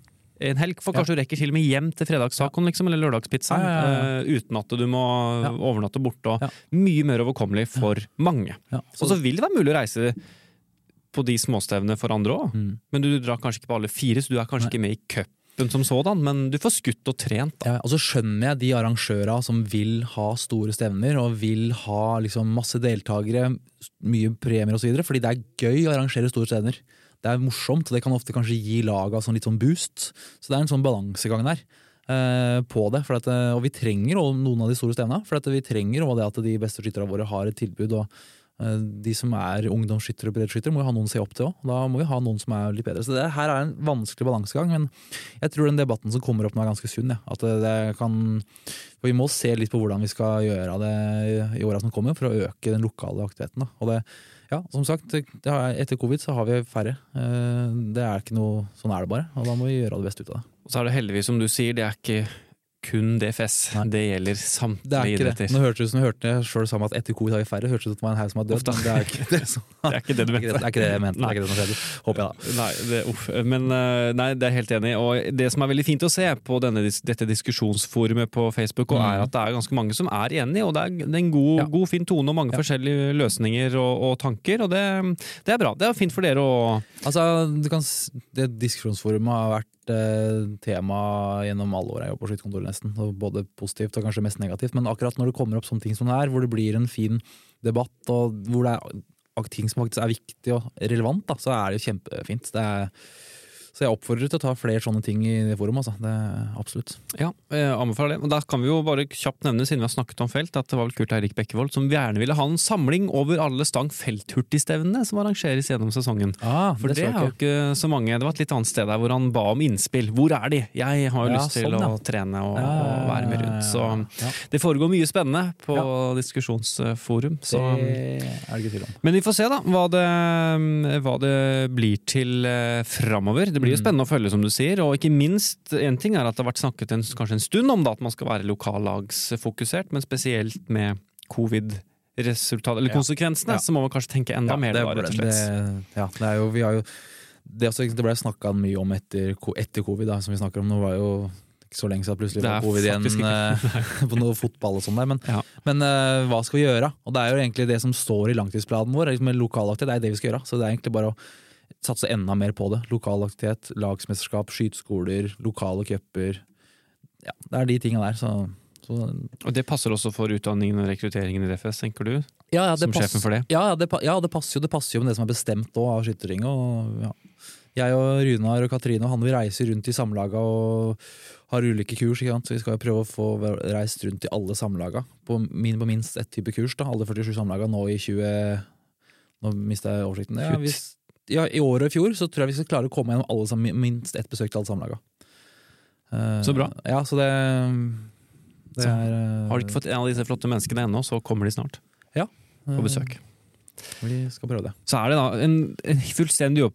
en helg, for kanskje du rekker til og med hjem til fredagstacoen liksom, eller lørdagspizzaen, Ja, ja, ja, eh, uten at du må Ja. overnatte borte. Ja. Mye mer overkommelig for mange. Ja, Og så vil det være mulig å reise på de småstevnene for andre òg. Mm. Men du drar kanskje ikke på alle fire, så du er kanskje ikke med i cupen som sådan, men du får skutt og trent. da. Ja, og så skjønner jeg de arrangøra som vil ha store stevner og vil ha liksom masse deltakere, mye premier osv., fordi det er gøy å arrangere store stevner. Det er morsomt, og det kan ofte kanskje gi laga sånn litt sånn boost. Så det er en sånn balansegang der eh, på det. At, eh, og vi trenger noen av de store stevna, For vi trenger det at de beste skytterne våre har et tilbud. og de som er ungdomsskyttere og breddeskyttere, må jo ha noen å se opp til òg. Da må vi ha noen som er litt bedre. Så det her er en vanskelig balansegang, men jeg tror den debatten som kommer opp nå er ganske sunn. Ja. At det, det kan, Vi må se litt på hvordan vi skal gjøre det i åra som kommer, for å øke den lokale aktiviteten. Da. Og det, ja, som sagt, Etter covid så har vi færre. Eh, Det er ikke noe, Sånn er det bare, og da må vi gjøre det beste ut av det. Og så er det heldigvis, som du sier, det er ikke kun DFS. Nei. Det gjelder Det er samtlige ikke det. idretter. Nå hørtes det ut som du hørte sjøl sammen at etter covid har vi færre. Hørtes det ut som det var en haug som har dødd, det er ikke det. som- Det er ikke det du Det det, mente. det er ikke det jeg mente. Det er ikke det som skjedde. Håper jeg, da. Nei, det, uff. Men eh, nei, det er helt enig. Og det som er veldig fint å se på denne, dette diskusjonsforumet på Facebook, og Mm. er at det er ganske mange som er enige, og det er, det er en god, Ja. god, fin tone og mange Ja. forskjellige løsninger og, og tanker, og det, det er bra. Det er fint for dere å Altså, du kan, det Diskusjonsforumet har vært tema gjennom alle år jeg jobber på skytterkontoret, nesten. Både positivt og kanskje mest negativt. Men akkurat når det kommer opp sånne ting som det er, hvor det blir en fin debatt, og hvor det er ting som faktisk er viktig og relevant, da, så er det jo kjempefint. Det er, så jeg oppfordrer til å ta flere sånne ting i det forumet. Altså. Det absolutt. Ja, jeg anbefaler det. Og da kan vi jo bare kjapt nevne, siden vi har snakket om felt, at det var vel Kurt Eirik Bekkevold som gjerne ville ha en samling over alle Stang felthurtigstevnene som arrangeres gjennom sesongen. Ah, For det, er jo ikke så mange. Det var et litt annet sted der hvor han ba om innspill. Hvor er de? Jeg har jo Ja, lyst til sånn, ja. å trene og, og være med rundt. Så det foregår mye spennende på diskusjonsforum. Så. det er det ikke tvil om. Men vi får se da hva det, hva det blir til eh, framover. Det blir jo Mm. spennende å følge, som du sier. Og ikke minst, en ting er at det har vært snakket en, kanskje en stund om det, at man skal være lokallagsfokusert, men spesielt med covid-resultat, eller Ja. konsekvensene, Ja. så må man kanskje tenke enda mer det, rett og slett. Det, ja, det er jo, vi har jo det, også, det ble snakka mye om etter, etter covid, da, som vi snakker om. Nå var jo ikke så lenge siden plutselig Det var covid igjen eh, på noe fotball og sånn der. Men, Ja. men uh, hva skal vi gjøre? Og det er jo egentlig det som står i langtidsplanen vår. Liksom, lokalaktivitet, det er det vi skal gjøre. Så det er egentlig bare å satse enda mer på det. Lokalaktivitet, lagsmesterskap, skyteskoler, lokale cuper. Ja, det er de tinga der. Så, så Og det passer også for utdanningen og rekrutteringen i DFS, tenker du? ja, ja, det Som sjefen for det? Ja, ja, det, ja det, passer jo, det passer jo med det som er bestemt også av Skytterringet. Ja. Jeg og Runar og Katrine og han vi reiser rundt i samlaga og har ulike kurs. Ikke sant? Så vi skal jo prøve å få reist rundt i alle samlaga. På, min, på minst ett type kurs. da, Alle 47 samlaga nå i 20... Nå mista jeg oversikten. Ja, hvis, ja, I år og i fjor så tror jeg vi skal klare å komme gjennom alle sammen, minst ett besøk til alle samlaga. Uh, Så bra. Ja, så det, det Så er uh, Har du ikke fått en av disse flotte menneskene ennå, så kommer de snart på besøk. Vi skal prøve det. Så er det da en, en fullstendig opp,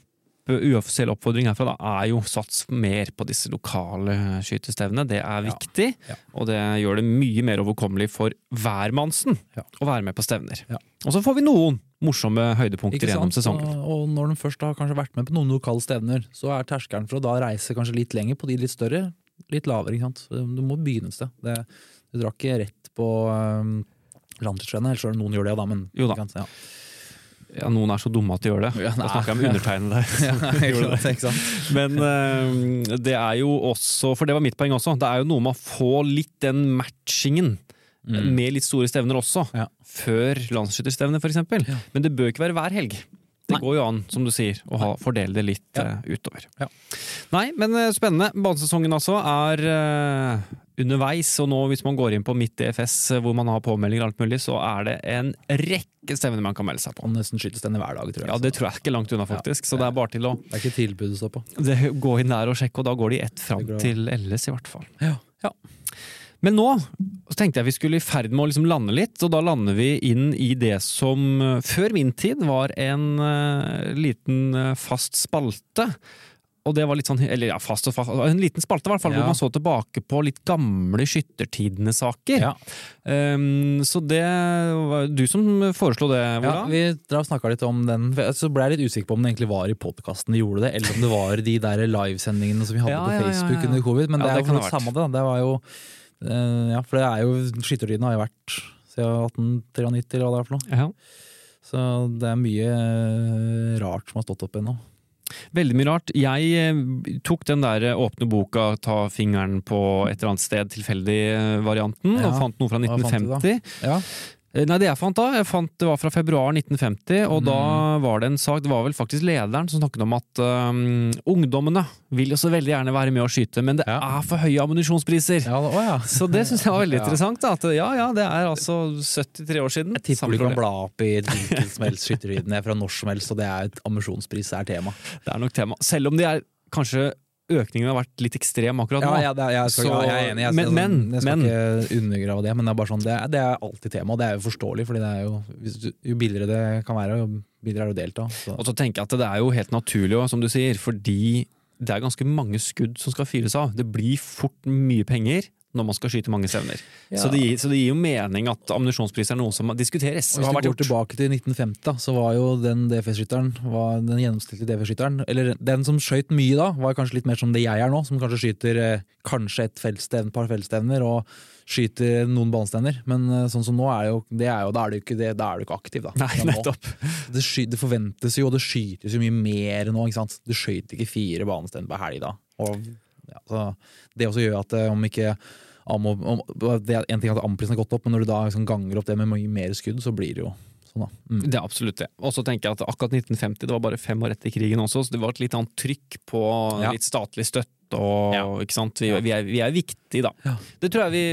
uoffisiell oppfordring herfra da, er jo sats mer på disse lokale skytestevnene. Det er Ja. viktig, Ja. og det gjør det mye mer overkommelig for hvermannsen Ja. å være med på stevner. Ja. Og så får vi noen morsomme høydepunkter gjennom sesongen. Og, og når de først har kanskje vært med på noen lokale stevner, så er terskelen for å da reise kanskje litt lenger på de litt større, litt lavere. ikke sant? Du må begynne et sted. Det, du drar ikke rett på um, landslagsrennet, ellers er det noen gjør det, da, men Jo da. Ja. Ja, noen er så dumme at de gjør det. Ja, da snakker jeg om undertegnede der. Ja? Men uh, det er jo også, for det var mitt poeng også, det er jo noe med å få litt den matchingen Mm. med litt store stevner også, Ja. før landsskytterstevnet f.eks. Ja. Men det bør ikke være hver helg. Det Nei. går jo an, som du sier, å ha, fordele det litt Ja. uh, utover. Ja. Nei, men eh, spennende. Banesesongen altså er uh, underveis, og nå hvis man går inn på Mitt DFS, eh, hvor man har påmeldinger og alt mulig, så er det en rekke stevner man kan melde seg på. Og nesten skytestevne hver dag, tror jeg. Ja, det tror jeg ikke langt unna, faktisk. Så det er bare til å Det er ikke tilbud å står på. det, gå inn der og sjekke, og da går de ett fram til LS, i hvert fall. Ja. Ja. Men nå så tenkte jeg vi skulle i ferd med å liksom lande litt, og da lander vi inn i det som eh, før min tid var en uh, liten uh, fast spalte. Og det var litt sånn, eller ja, fast og fast, en liten spalte i hvert fall, Ja. hvor man så tilbake på litt gamle skyttertidene-saker. Ja. Um, så det var du som foreslo det, Ja, vi snakka litt om den, så ble jeg litt usikker på om det egentlig var i podkasten de gjorde det, eller om det var de der livesendingene som vi hadde Ja, på Facebook under covid. Men det det er jo det samme det. Det var jo Ja, for det er jo Skyttertiden har jo vært siden 1893, eller hva det er for noe. Ja. Så det er mye eh, rart som har stått opp ennå. Veldig mye rart. Jeg eh, tok den der eh, åpne boka, ta fingeren på et eller annet sted, tilfeldig-varianten, Ja. og fant noe fra Hva fant du da? 1950. Ja. Eh, Nei, det jeg fant da, jeg fant det var fra februar 1950, og da Mm. var det en sak, det var vel faktisk lederen som snakket om at um, ungdommene vil jo så veldig gjerne være med å skyte, men det Ja. er for høye ammunisjonspriser. ja, å ja. Så det syns jeg var veldig interessant. Da, at ja ja, det er altså 73 år siden. Jeg tipper du kan bla opp i hvilken som helst skytterhiden fra når som helst, og det er et ammunisjonspris er tema. Det er nok tema. Selv om de er kanskje økningen har vært litt ekstrem akkurat nå. Ja, ja, det jeg, skal, Så- ja, jeg er enig. Jeg, men- men- jeg skal men- ikke undergrave det, men det er bare sånn, det det er alltid tema, og det er jo forståelig. Fordi det jo, jo billigere det kan være, jo billigere er det å delta. Så. Og så tenker jeg at det er jo helt naturlig, som du sier, fordi det er ganske mange skudd som skal fyres av. Det blir fort mye penger når man skal skyte mange stevner. Ja. Så, så det gir jo mening at ammunisjonspris er noe som diskuteres. Hvis du går gjort. tilbake til 1950, da, så var jo den DFS-skytteren den gjennomsnittlige DFS-skytteren Eller den som skøyt mye da, var kanskje litt mer som det jeg er nå, som kanskje skyter eh, kanskje et feltstevn, par feltstevner og skyter noen banestevner. Men eh, sånn som nå er jo, det er jo da er du ikke, ikke aktiv, da. Nei, nettopp. Det, sky, det forventes jo, og det skytes jo mye mer nå. ikke sant? Du skøyt ikke fire banestevner på helg da. Og, ja, så det også gjør at eh, om ikke ammo, om, det er En ting at ammoprisen har gått opp, men når du da liksom ganger opp det med mye mer skudd, så blir det jo sånn, da. Mm. Det er absolutt det. Og så tenker jeg at akkurat 1950, det var bare fem år etter krigen også, så det var et litt annet trykk på Ja. litt statlig støtte og Ja. ikke sant. Vi, vi, er, vi er viktige, da. Ja. Det tror jeg vi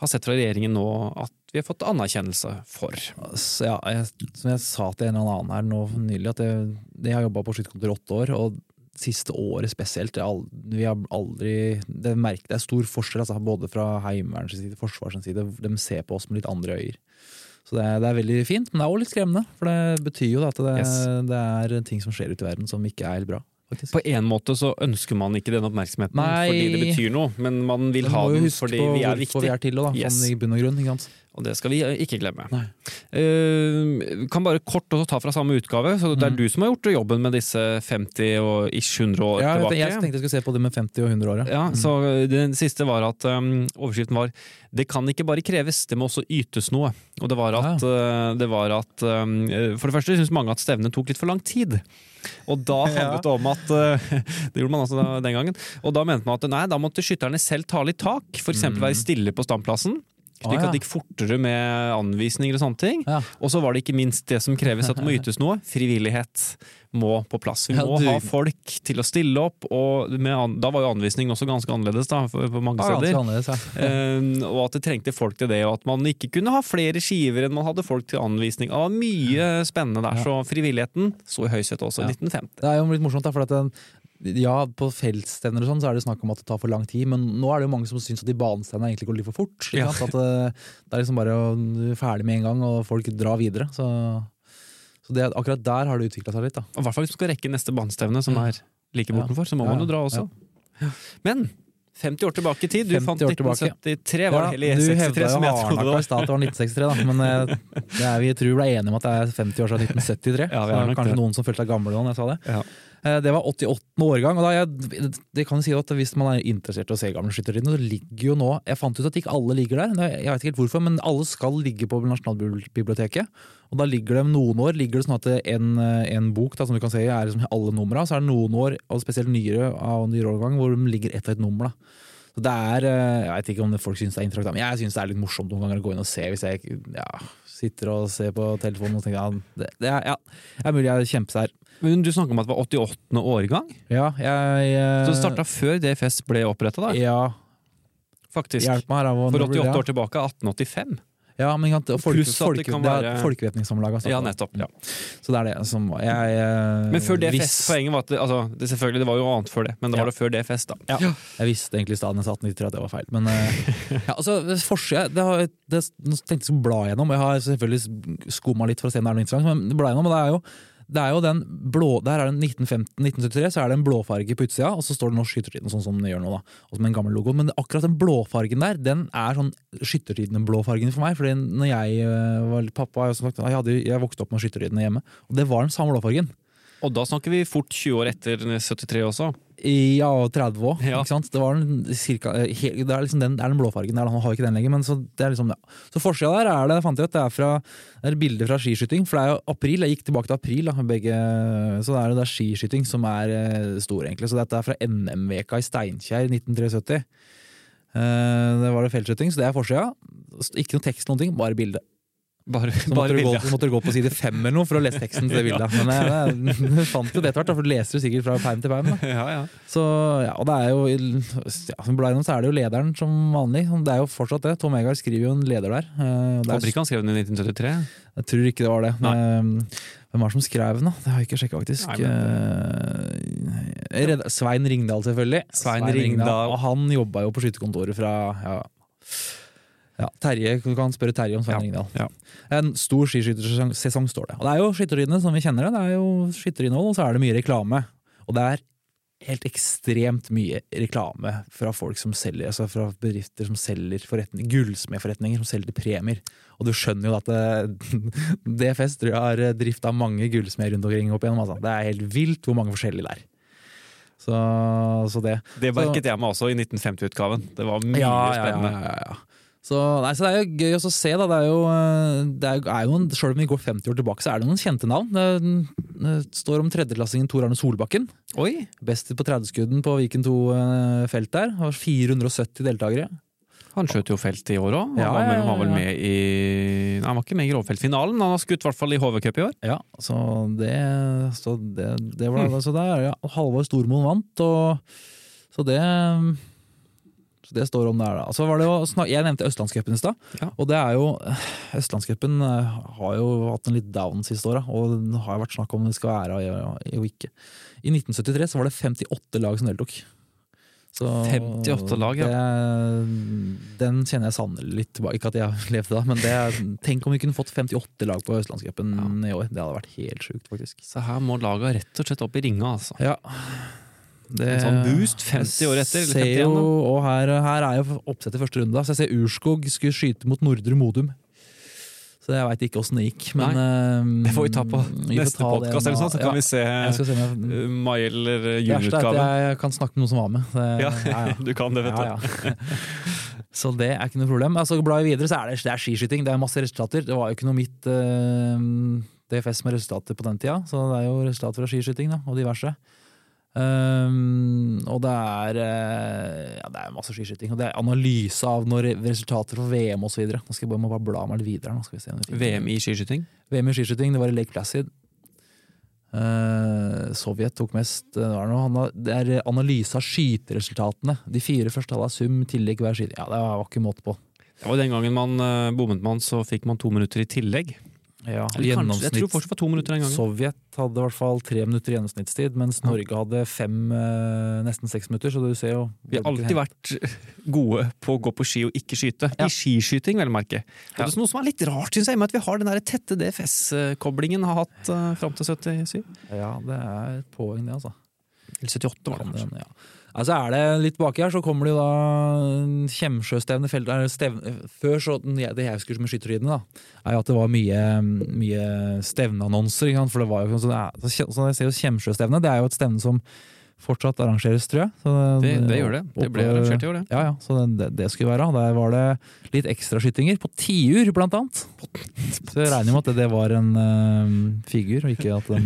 har sett fra regjeringen nå at vi har fått anerkjennelse for. Så ja, jeg, som jeg sa til en eller annen her nå nylig, at jeg, jeg har jobba på skytterkontor i åtte år, og siste året spesielt, har vi har aldri Det merker, det er stor forskjell, altså, både fra Heimevernets side, Forsvarets side. De ser på oss med litt andre øyer. Så det er, det er veldig fint, men det er også litt skremmende. For det betyr jo at det, Yes. det er ting som skjer ute i verden som ikke er helt bra. faktisk. På en måte så ønsker man ikke den oppmerksomheten Nei. fordi det betyr noe, men man vil ha den fordi vi er hvorfor vi er til, da, Yes. sånn i bunn og grunn. Og det skal vi eh, ikke glemme. Eh, kan bare kort også ta fra samme utgave. så Det er Mm. du som har gjort jobben med disse 50 og ish 100 år Ja, tilbake. jeg tenkte jeg skulle se på det med 50 og 100 år. ja. Ja, Mm. så Den siste var at um, overskriften var 'Det kan ikke bare kreves, det må også ytes noe'. Og det var at, uh, det var at um, For det første syns mange at stevnet tok litt for lang tid. Og da handlet det om at uh, Det gjorde man altså den gangen. Og da mente man at nei, da måtte skytterne selv ta litt tak. F.eks. Mm. være stille på standplassen. Slik at det gikk fortere med anvisninger og sånne ting. Ja. Og så var det ikke minst det som kreves at det må ytes noe. Frivillighet må på plass. Vi må ja, ha folk til å stille opp. Og med, da var jo anvisningen også ganske annerledes da, på mange steder. ja. uh, og at det trengte folk til det, og at man ikke kunne ha flere skiver enn man hadde folk til anvisning. Det var mye spennende der, så frivilligheten så i høysetet også i Ja. 1950. Det er jo litt morsomt, da, for at den, ja, på feltstevner og sånn så er det snakk om at det tar for lang tid, men nå er det jo mange som syns at de banestevnene egentlig går litt for fort. Ja. At det, det er liksom bare ferdig med en gang, og folk drar videre. Så, så det, akkurat der har det utvikla seg litt. da. Og I hvert fall hvis du skal rekke neste banestevne, som er like bortenfor, så må man jo dra også. Men 50 år tilbake i tid. Du fant 1973, var det hele E63 hevda som jeg trodde det hardnakka i var. stad at det var 1963, da. Men eh, det er, vi tror ble enige om at det er 50 år siden 1973. Ja, så kanskje det. noen som følte seg gamle da jeg sa det. Ja. Eh, Det var 88. årgang. og jeg, det kan jo si at Hvis man er interessert i å se gamle skytterriddene, så ligger jo nå Jeg fant ut at ikke alle ligger der. Jeg vet ikke helt hvorfor, men alle skal ligge på Nasjonalbiblioteket. Og da ligger det noen år ligger det sånn at en, en bok da, som du kan se er liksom alle numra, så er det noen år, og spesielt nyere av nyere årgang, hvor de ligger ett og ett nummer. da. Så det er, eh, Jeg vet ikke om folk syns det er interaktivt, men jeg syns det er litt morsomt noen ganger å gå inn og se hvis jeg ja, sitter og ser på telefonen og tenker ja, det, det, er, ja, det er mulig jeg er kjempesær. Men du snakker om at det var 88. årgang? Ja, jeg Så det starta før DFS ble oppretta? Ja, Faktisk. meg her. For når blir 88 år tilbake, 1885. Ja, men sant, folke, Pluss at det kan det er være- folkevetningssamlaget. Ja, nettopp. Ja. Så det er det som jeg, jeg Men før DFS, fest, poenget var at det, altså, det, selvfølgelig, det var jo annet før det, men det Ja. var det før DFS, da. Ja. Jeg visste egentlig i stedet jeg sa 1893, at det var feil. Men eh, ja, altså, det, har- det, Nå tenkte jeg å bla gjennom. Jeg har selvfølgelig skumma litt for å se om det er noe interessant, men bla gjennom, og det er jo det er jo den blå, Der er det 1915-1973, så er det en blåfarge på utsida, og så står det Norsk Skyttertiden, sånn som det gjør nå, da. Og som en gammel logo. Men akkurat den blåfargen der, den er sånn Skyttertiden-blåfargen for meg. Fordi når jeg var var Pappa har sagt, jeg, hadde, jeg vokste opp med Skyttertidene hjemme, og det var den samme blåfargen. Og da snakker vi fort 20 år etter 73 også. Ja, og 30 òg. Ja. Det, var cirka, eh, det er liksom den, det er den blåfargen der. Han har ikke den lenger. Men så, det er liksom, ja. så forsida der er det, fant jeg ut, det er, fra, det er bilder fra skiskyting. For det er jo april. Jeg gikk tilbake til april. Da, begge, så det er det er skiskyting som er eh, stor, egentlig. Så dette er fra NM-veka i Steinkjer 1973. Eh, det var det feltskyting, så det er forsida. Ikke noe tekst, noen ting, bare bilde. Bare, Så bare måtte, du gå, måtte du gå på side fem eller noe for å lese teksten til det bildet. Men jeg, jeg, jeg fant jo det etter hvert, for du leser jo sikkert fra perm til perm. Ja, ja. Så, ja, og det er jo ja, som blar så er det jo lederen som vanlig. Det er jo fortsatt det. Tom Egar skriver jo en leder der. Håper ikke det er- skrev den i 1973. jeg tror ikke det var det. Men, hvem var det som skrev den, da? Det har jeg ikke sjekka, faktisk. Nei, men... Redd- Svein Ringdal, selvfølgelig. Svein Ringdal. Og han jobba jo på skytterkontoret fra ja, ja, Terje, Du kan spørre Terje om Svein Ringdal. ja. En stor skiskyttersesong, står det. Og det er jo skytterridene som vi kjenner det. Det er jo skytterinnhold, og så er det mye reklame. Og det er helt ekstremt mye reklame fra folk som selger, altså fra bedrifter som selger forretninger, gullsmedforretninger som selger premier. Og du skjønner jo at det, DFS tror jeg har drifta mange gullsmeder rundt omkring opp igjennom. Altså. Det er helt vilt hvor mange forskjellige det er. Så, så det Det merket jeg meg også i 1950-utgaven. Det var mye ja, spennende. Ja, ja, ja. Så, nei, så det er jo gøy å se. Da. Det er jo, eh, det er, jo en, selv om vi går 50 år tilbake, så er det noen kjente navn. Det, det står om tredjeklassingen Tor Arne Solbakken. Oi! Best på 30-skudden på Viken 2-felt der. Har 470 deltakere. Han skjøt jo felt i år òg. Han, Ja, var ja, ja, han vel med i han var ikke med i grovfeltfinalen, men han har skutt i hvert fall i HV-cup i år. Ja, så det, så det, det var så det der, ja, Halvor Stormoen vant, og så det så det står om der, da. Så var det jo, jeg nevnte Østlandscupen i stad. Ja. Og det er jo Østlandscupen eh, har jo hatt en litt down siste åra, og det har vært snakk om det skal være og ikke. I 1973 så var det 58 lag som deltok. Så 58 lag, ja. det, den kjenner jeg sannelig litt tilbake. Ikke at jeg levde da, men det, tenk om vi kunne fått 58 lag på Østlandscupen i år. Det hadde vært helt sjukt, faktisk. Så her må laga rett og slett opp i ringa, altså. Ja. Det, En sånn boost 50 år etter, eller 51 jo, og her, her er jo oppsett i første runde, da. så jeg ser Urskog skulle skyte mot Nordre Modum. Så jeg veit ikke åssen det gikk, men eh, Det får vi ta på vi neste podkast, så kan Ja, vi se se jeg uh, mai- eller er juniutgaven. jeg kan snakke med noen som var med. Det, Ja, ja, du kan det, vet du. Så det er ikke noe problem. Altså, Blar vi videre, så er det, det er skiskyting. Det er masse resultater. Det var jo ikke noe mitt uh, DFS med resultater på den tida, så det er jo resultater fra skiskyting da, og diverse. Um, og det er, eh, ja, det er masse skiskyting. Og det er analyse av når resultater for VM osv. Nå skal jeg bare, må bare bla meg litt videre. Nå skal vi se om VM i skiskyting. VM i skiskyting, det var i Lake Placid. Uh, Sovjet tok mest. Det, var noe, det er analyse av skyteresultatene. De fire første tallene sum, tillegg hver skyting. Ja, det var ikke måte på. Det var den gangen man uh, bommet man, så fikk man to minutter i tillegg. Ja, kanskje, jeg tror fortsatt var to minutter den gangen. Sovjet hadde i hvert fall tre minutter gjennomsnittstid, mens Norge hadde fem, eh, nesten seks minutter. Så du ser jo Vi har alltid vært gode på å gå på ski og ikke skyte. Ja. I skiskyting, vel å merke. Ja. Det er noe som er litt rart, synes jeg, med at vi har den der tette DFS-koblingen har hatt uh, fram til 77. Ja, det er et poeng, det, altså. Eller 78, var det kanskje. den, ja. Altså er det litt baki her, så kommer det jo da Kjemsjøstevne felt- Før så det jeg husker med skyttertidene, da, er jo at det var mye, mye stevneannonser. For det var jo sånn, sånn jeg ser jo Kjemsjøstevne, det er jo et stevne som fortsatt arrangeres, tror jeg. Så Det, det gjør det. Det ble arrangert i år, det. Ja, ja, så det, det skulle være. Der var det litt ekstraskytinger på tiur, blant annet. Så jeg regner med at det, det var en uh, figur, og ikke at de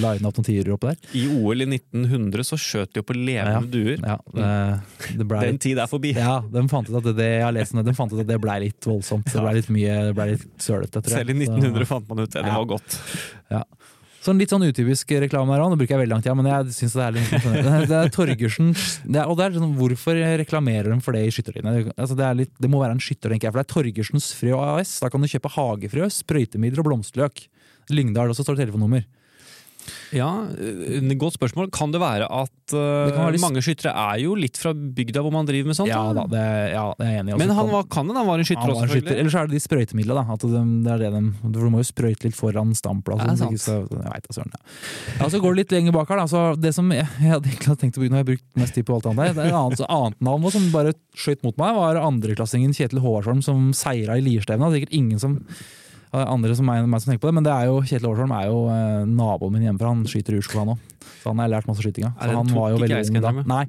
lina opp noen tiurer oppe der. I OL i 1900 så skjøt de jo på levende Ja. duer. Ja, det, det ble Den tid er forbi. ja, de fant ut at det, det, jeg har lest det, de fant ut at det ble litt voldsomt. Det ble litt mye, det ble litt sølete, tror jeg. Selv i Så- 1900 fant man ut det. Det Ja. var godt. Sånn litt sånn utypisk reklame her nå bruker jeg veldig lang tid, men jeg synes det er litt fascinerende. Det er Torgersen det er, Og det er sånn, hvorfor reklamerer de for det i skytterlinja? Altså, det, det må være en skytter, tenker jeg, for det er Torgersens frø AS. Da kan du kjøpe hagefrø, sprøytemidler og blomsterløk. Lyngdal, og så står det telefonnummer. Ja, eh, Godt spørsmål. Kan det være at uh, Det mange skyttere er jo litt fra bygda hvor man driver med sånt? Ja da, det, ja, det er jeg enig i. Men han var, kan det? Han var en skytter også, skytter. selvfølgelig? Eller så er det de sprøytemidlene, da. At de, det er det de, for du må jo sprøyte litt foran standplassen. Ja, ikke så- jeg vet, søren, ja. ja, så går det litt lenger bak her. Da. Så det som jeg, jeg hadde egentlig tenkt å bruke, nå har brukt mest tid på alt annet her. Det er et annet, så annet navn som bare skjøt mot meg, var andreklassingen Kjetil Håvardsholm som seira i Lierstevna. Sikkert ingen som andre som meg, meg som tenker på det, men det er jo, Kjetil Håvardsholm er jo eh, naboen min hjemmefra. Han skyter i Urskog, han òg. Så han har lært masse skyting av. Er Så han var jo veldig ung da. Nei.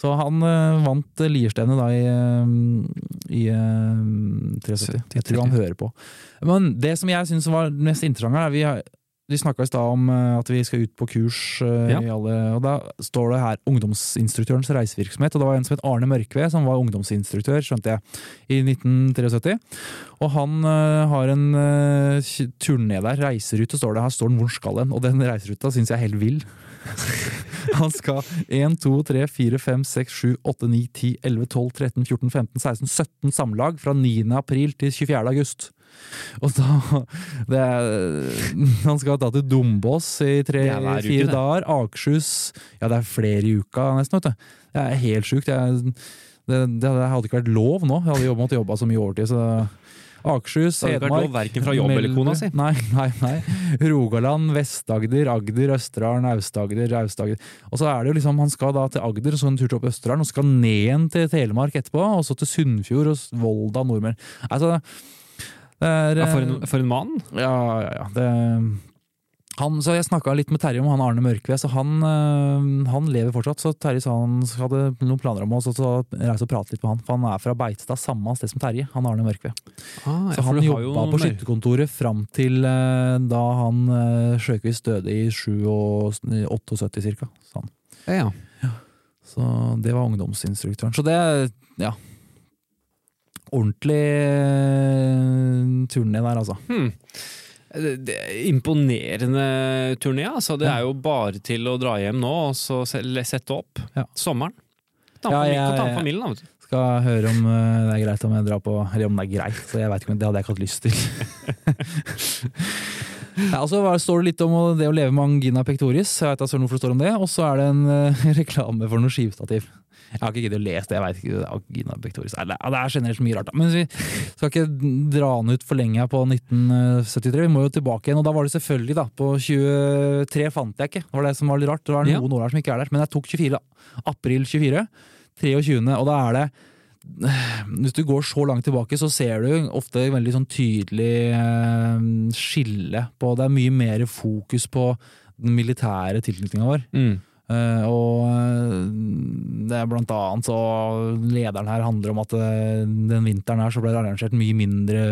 Så han eh, vant uh, Lierstevnet da i, eh, i eh, 73. Jeg tror han hører på. Men det som jeg syns var mest interessant her, er vi, har- vi snakka i stad om eh, at vi skal ut på kurs. eh, Ja. i alle, og Da står det her 'Ungdomsinstruktørens reisevirksomhet'. og Det var en som het Arne Mørkve, som var ungdomsinstruktør, skjønte jeg, i 1973. Og han eh, har en turné der. Reiserute står det. Her står den hvor skal den? Og den reiseruta syns jeg er helt vill. Han skal 1, 2, 3, 4, 5, 6, 7, 8, 9, 10, 11, 12, 13, 14, 15, 16, 17 samlag fra 9. april til 24. august. Og da det Han skal da til Dombås i tre-fire dager. Akershus Ja, det er flere i uka nesten, vet du. Det er helt sjukt. Det, det, det hadde ikke vært lov nå. Jeg hadde jobbet, måttet jobbe så mye overtid. så Akershus, Hedmark verken fra jobb eller kona si. Nei, nei, nei. Rogaland, Vest-Agder, Agder, Østerdalen, Aust-Agder, Aust-Agder. Og så er det jo liksom, Han skal da til Agder, så en tur til opp Østerdalen, og så skal ned igjen til Telemark etterpå, og så til Sunnfjord og Volda, nordmenn. Altså, er Ja, for, en, for en mann! Ja, ja, ja. Det, han, så Jeg snakka litt med Terje om han Arne Mørkve, så han, øh, han lever fortsatt. Så Terje sa han hadde noen planer om oss, så, så reise og prate litt med han. For han er fra Beitstad, samme sted som Terje. Han Arne Mørkve. Ah, Så han jobba på skytterkontoret fram til øh, da han Sjøkvist døde i 78 ca. Ja, ja. Så det var ungdomsinstruktøren. Så det, ja Ordentlig øh, turné der, altså. Hmm. Det er imponerende turné. Altså. Det er jo bare til å dra hjem nå og så sette opp. Ja. Sommeren. Ta med Ja, med familien da, vet du. Skal høre om øh, det er greit om jeg drar på Eller om det er greit, så jeg vet ikke det hadde jeg ikke hatt lyst til. ja, og så står det litt om det å leve med angina pectoris. Jeg vet søren hvorfor det står om det. Og så er det en øh, reklame for noe skivstativ. Jeg har ikke giddet å lese det. jeg vet ikke, Agina Bektoris. Det er- er generelt mye rart. da. Men vi skal ikke dra den ut for lenge på 1973. Vi må jo tilbake igjen. Og da var det selvfølgelig, da. På 23 fant jeg ikke. Det var det som var litt rart. Det var noen år som ikke er der. Men jeg tok 24. da. April 24. 23. Og da er det hvis du går så langt tilbake, så ser du ofte veldig sånn tydelig eh, skille på Det er mye mer fokus på den militære tilknytninga vår. Mm. Eh, og eh, det er blant annet så Lederen her handler om at eh, den vinteren her så ble det arrangert mye mindre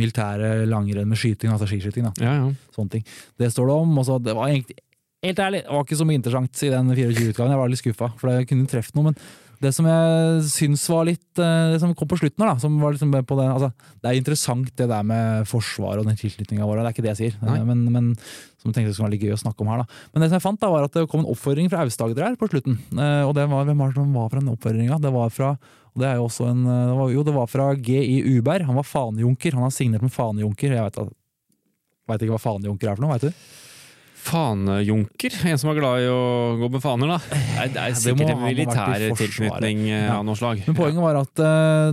militære langrenn med skyting, altså skiskyting. da, Ja, ja. sånne ting. Det står det om. og så det var egentlig Helt ærlig, det var ikke så mye interessant i den 24-utgaven. Jeg var litt skuffa, for det kunne truffet noe. Men det som jeg syns var litt eh, Det som kom på slutten her, da, som var liksom på det altså, Det er interessant det der med Forsvaret og den tilknytninga vår, det er ikke det jeg sier. Nei. Men, men som jeg tenkte skulle være gøy å snakke om her, da. Men det som jeg fant, da, var at det kom en oppfordring fra Aust-Agder her på slutten. Eh, Og det var, hvem var det som var fra den oppfordringa? Det var fra og det er jo også en, eh, det var, Jo, det var fra G.I. Uberg. Han var fanejunker. Han har signert med fanejunker. Jeg vet, ikke hva fanejunker er for noe, veit du? Fanejunker? En som er glad i å gå med faner, da? Nei, det er sikkert en militær tilknytning eh, Ja. av noe slag. Men poenget var at eh,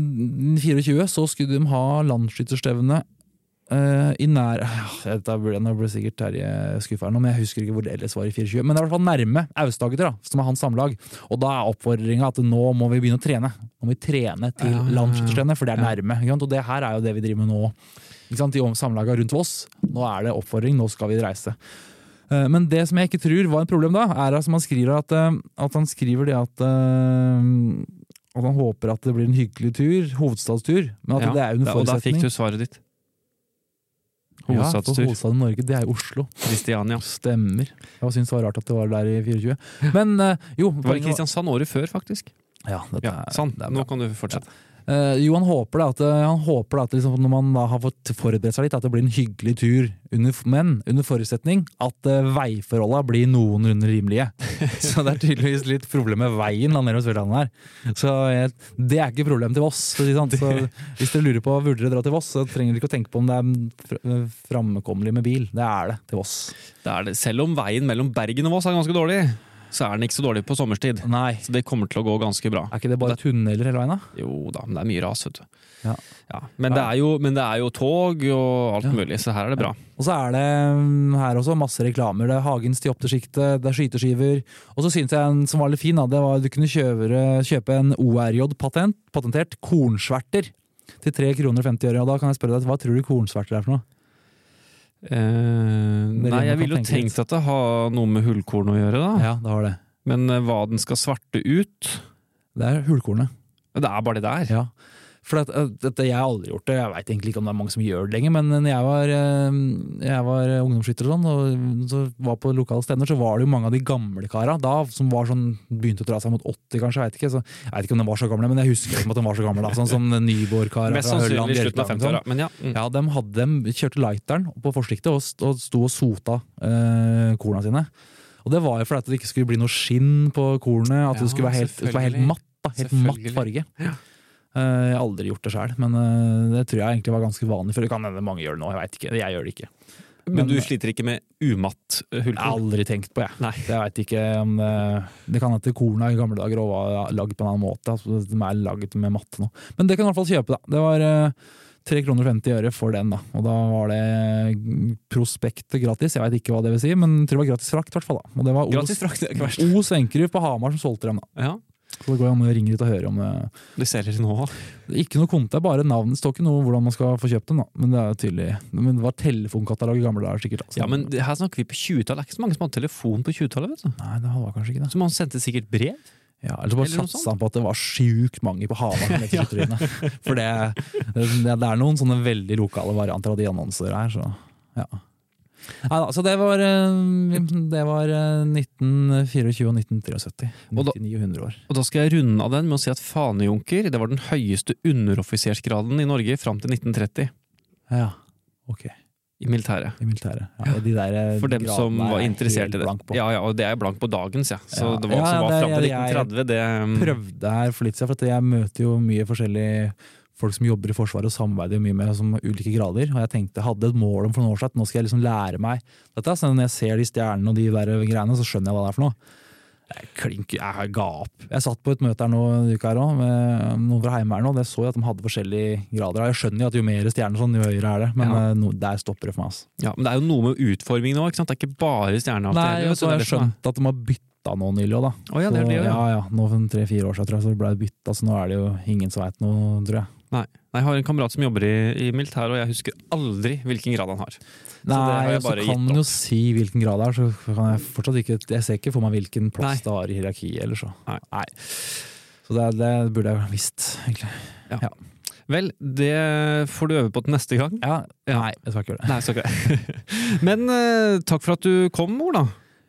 24 så skulle de ha landsskytterstevne uh, i nær ja, ble, Nå ble sikkert Terje skuffa, men jeg husker ikke hvor det ellers var i 24. Men det er i hvert fall nærme Aust-Agder, som er hans samlag. Og da er oppfordringa at nå må vi begynne å trene. Nå må vi trene til Ja, landsskytterstevne, for det er nærme. Og det her er jo det vi driver med nå. Ikke sant? De samlaga rundt Voss. Nå er det oppfordring, nå skal vi reise. Eh, Men det som jeg ikke tror var et problem da, er at han skriver at, eh, at han skriver det at eh, at han håper at det blir en hyggelig tur, hovedstadstur, men at Ja, det er jo en forutsetning. Og da fikk du svaret ditt. Hovedstadstur. Ja, for hovedstaden i Norge, det er Oslo. Kristiania. Stemmer. Jeg syntes det var rart at det var der i 24. Men jo Det var i Kristiansand året før, faktisk. Ja, dette Ja, er, Sånn, det nå kan du fortsette. Eh, jo, han håper det at, han håper det at liksom, når man da har fått forberedt seg litt, at det blir en hyggelig tur. Under, men under forutsetning at uh, veiforholda blir noenlunde rimelige. Så det er tydeligvis litt problem med veien da nede her. Så jeg, det er ikke problem til Voss. si sånn. Så hvis dere lurer på burde dere dra til Voss, så trenger dere ikke å tenke på om det er fr- framkommelig med bil. Det er det til Voss. Det er det. Selv om veien mellom Bergen og Voss er ganske dårlig, så er den ikke så dårlig på sommerstid. Nei. Så det kommer til å gå ganske bra. Er ikke det bare tunneler hele veien, da? Jo da, men det er mye ras, vet du. Ja. Ja, men, Det er jo, men det er jo tog og alt mulig, så her er det bra. Og så er det mm, her også masse reklamer. Det er Hagens til opptilsiktet, det er skyteskiver. Og så syns jeg en som var litt fin, da, det var at du kunne kjøpe, kjøpe en ORJ-patent, patentert kornsverter til 3 kroner og 50 øre. Og da kan jeg spørre deg, hva tror du kornsverter er for noe? Eh, nei, jeg ville jo tenkt at det har noe med hullkorn å gjøre, da. Ja, det har det. Men eh, hva den skal svarte ut Det er hullkornet. Det er bare det der. Ja. For at, at, at jeg har aldri gjort det, jeg veit egentlig ikke om det er mange som gjør det lenger, men når jeg var, eh, jeg var ungdomsskytter og sånn, og så var på lokale stevner, så var det jo mange av de gamle kara da, som var sånn, begynte å dra seg mot 80 kanskje, jeg vet ikke. Så, jeg vet ikke om de var så gamle, men jeg husker at de var så gamle da, sånn som Nyborg-kara Mest fra Hølland, sånn. 50-åra. Ja. Mm. Ja, de, hadde, de kjørte lighteren på forsiktet og, og sto og sota eh, korna sine. Og det var jo fordi at det ikke skulle bli noe skinn på kornet, at Ja, det skulle være helt, skulle være helt matt. Da, helt matt farge. Ja. Eh, jeg har aldri gjort det sjøl, men eh, det tror jeg egentlig var ganske vanlig. For det kan hende mange gjør det nå, jeg veit ikke. Jeg gjør det ikke. Men, Men- du sliter ikke med umatt eh, Jeg har hullkorn? aldri tenkt på, jeg. Nei. Jeg veit ikke om det, det kan hende korna i gamle dager var lagd på en annen måte. Altså, de er lagd med matte nå. Men det kan du i hvert fall kjøpe, da. Det var eh, 3 kroner og 50 øre for den, da. Og da var det mm, prospektet gratis. Jeg veit ikke hva det vil si, men jeg tror det var gratis frakt, i hvert fall. da. Og det var Gratis Os. Os Enkerud på Hamar som solgte dem, da. Ja, Så det går an å ringe litt og høre om det. de selger nå. Er Ikke noe konto, bare navn. Det står ikke noe hvordan man skal få kjøpt dem, da. Men det er tydelig. Men det var telefonkatalog i gamle dager, sikkert. Altså. Ja, men her snakker vi på 20-tallet. Det er ikke så mange som hadde telefon på 20-tallet. vet du. Nei, det var kanskje ikke det. Så man sendte sikkert brev. Ja, eller så bare satsa han på at det var sjukt mange på Hamar ja. For det, det, det er noen sånne veldig lokale varianter av de annonser her, så ja. Nei da, så det var, eh, det var eh, 1924 og 1973. Og da- 9900 år. Og da skal jeg runde av den med å si at fanejunker det var den høyeste underoffisersgraden i Norge fram til 1930 Ja, ok. i militæret. I militæret. Ja, de der eh, For dem som var interessert i det. Ja, ja, og det er blank på dagens, ja. Så det var, Ja, som var fram til jeg- 1930, det um, prøvde her for litt siden, for jeg møter jo mye forskjellige folk som jobber i Forsvaret og samarbeider mye med som ulike grader. Og jeg tenkte, jeg hadde et mål om for noen år siden nå skal jeg liksom lære meg dette. Så når jeg ser de stjernene og de der greiene, så skjønner jeg hva det er for noe. Jeg klink, jeg ga opp. Jeg satt på et møte her nå uka her også, med noen fra Heimevernet, og det så jeg at de hadde forskjellige grader. Jeg skjønner jo at jo mer stjerner, sånn, jo høyere er det, men Ja. eh, no, der stopper det for meg. Altså. Ja, men det er jo noe med utforming nå, ikke sant? Det er ikke bare stjerneavtale. Nei, vet så jeg har skjønt at de har bytta nå nylig òg, da. Oh, ja, det det, ja. ja, ja. Nå for tre-fire år siden tror jeg, så ble det bytta, så nå er det jo ingen som veit noe, tror jeg. Nei. Nei, Jeg har en kamerat som jobber i, i militæret, og jeg husker aldri hvilken grad han har. det har Nei, jeg og så kan man jo si hvilken grad det er, så kan jeg fortsatt ikke Jeg ser ikke for meg hvilken plass det har i hierarkiet, eller så. Nei. Så det, det burde jeg visst, egentlig. Vel, det får du øve på til neste gang. Ja, Ja. Nei, jeg skal ikke gjøre det. Nei, så. Men uh, takk for at du kom, Ola.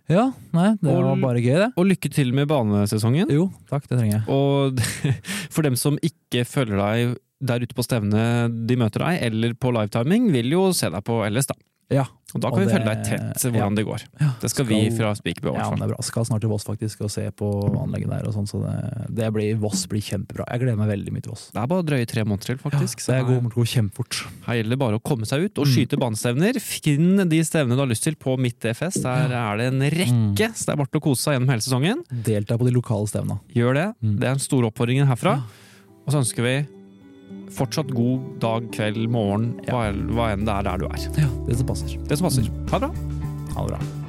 Ja, nei, det Og- var bare gøy, det. Og lykke til med banesesongen. Jo, takk, det trenger jeg. Og for dem som ikke følger deg der ute på stevnet de møter deg, eller på livetiming, vil jo se deg på LS, da. Ja, Og da Og kan vi det- følge deg tett hvordan det går. ja Det skal, vi fra Spikerbø ja, men det er bra. Skal snart til Voss faktisk og se på anlegget der og sånn, så det, det blir, Voss blir kjempebra. Jeg gleder meg veldig mye til Voss. Det er bare drøye tre måneder til, faktisk. Ja, det er god, går kjempefort. her gjelder det bare å komme seg ut og Mm. skyte banestevner. Finn de stevnene du har lyst til på Mitt DFS. Der er det en rekke, så det er bare til å kose seg gjennom hele sesongen. Delta på de lokale stevna. Gjør det. Mm. Det er den store oppfordringen herfra. Og så ønsker vi fortsatt god dag, kveld, morgen, hva, hva enn det er der du er. Ja, det som passer. Det som passer. Ha det bra. Ha det bra.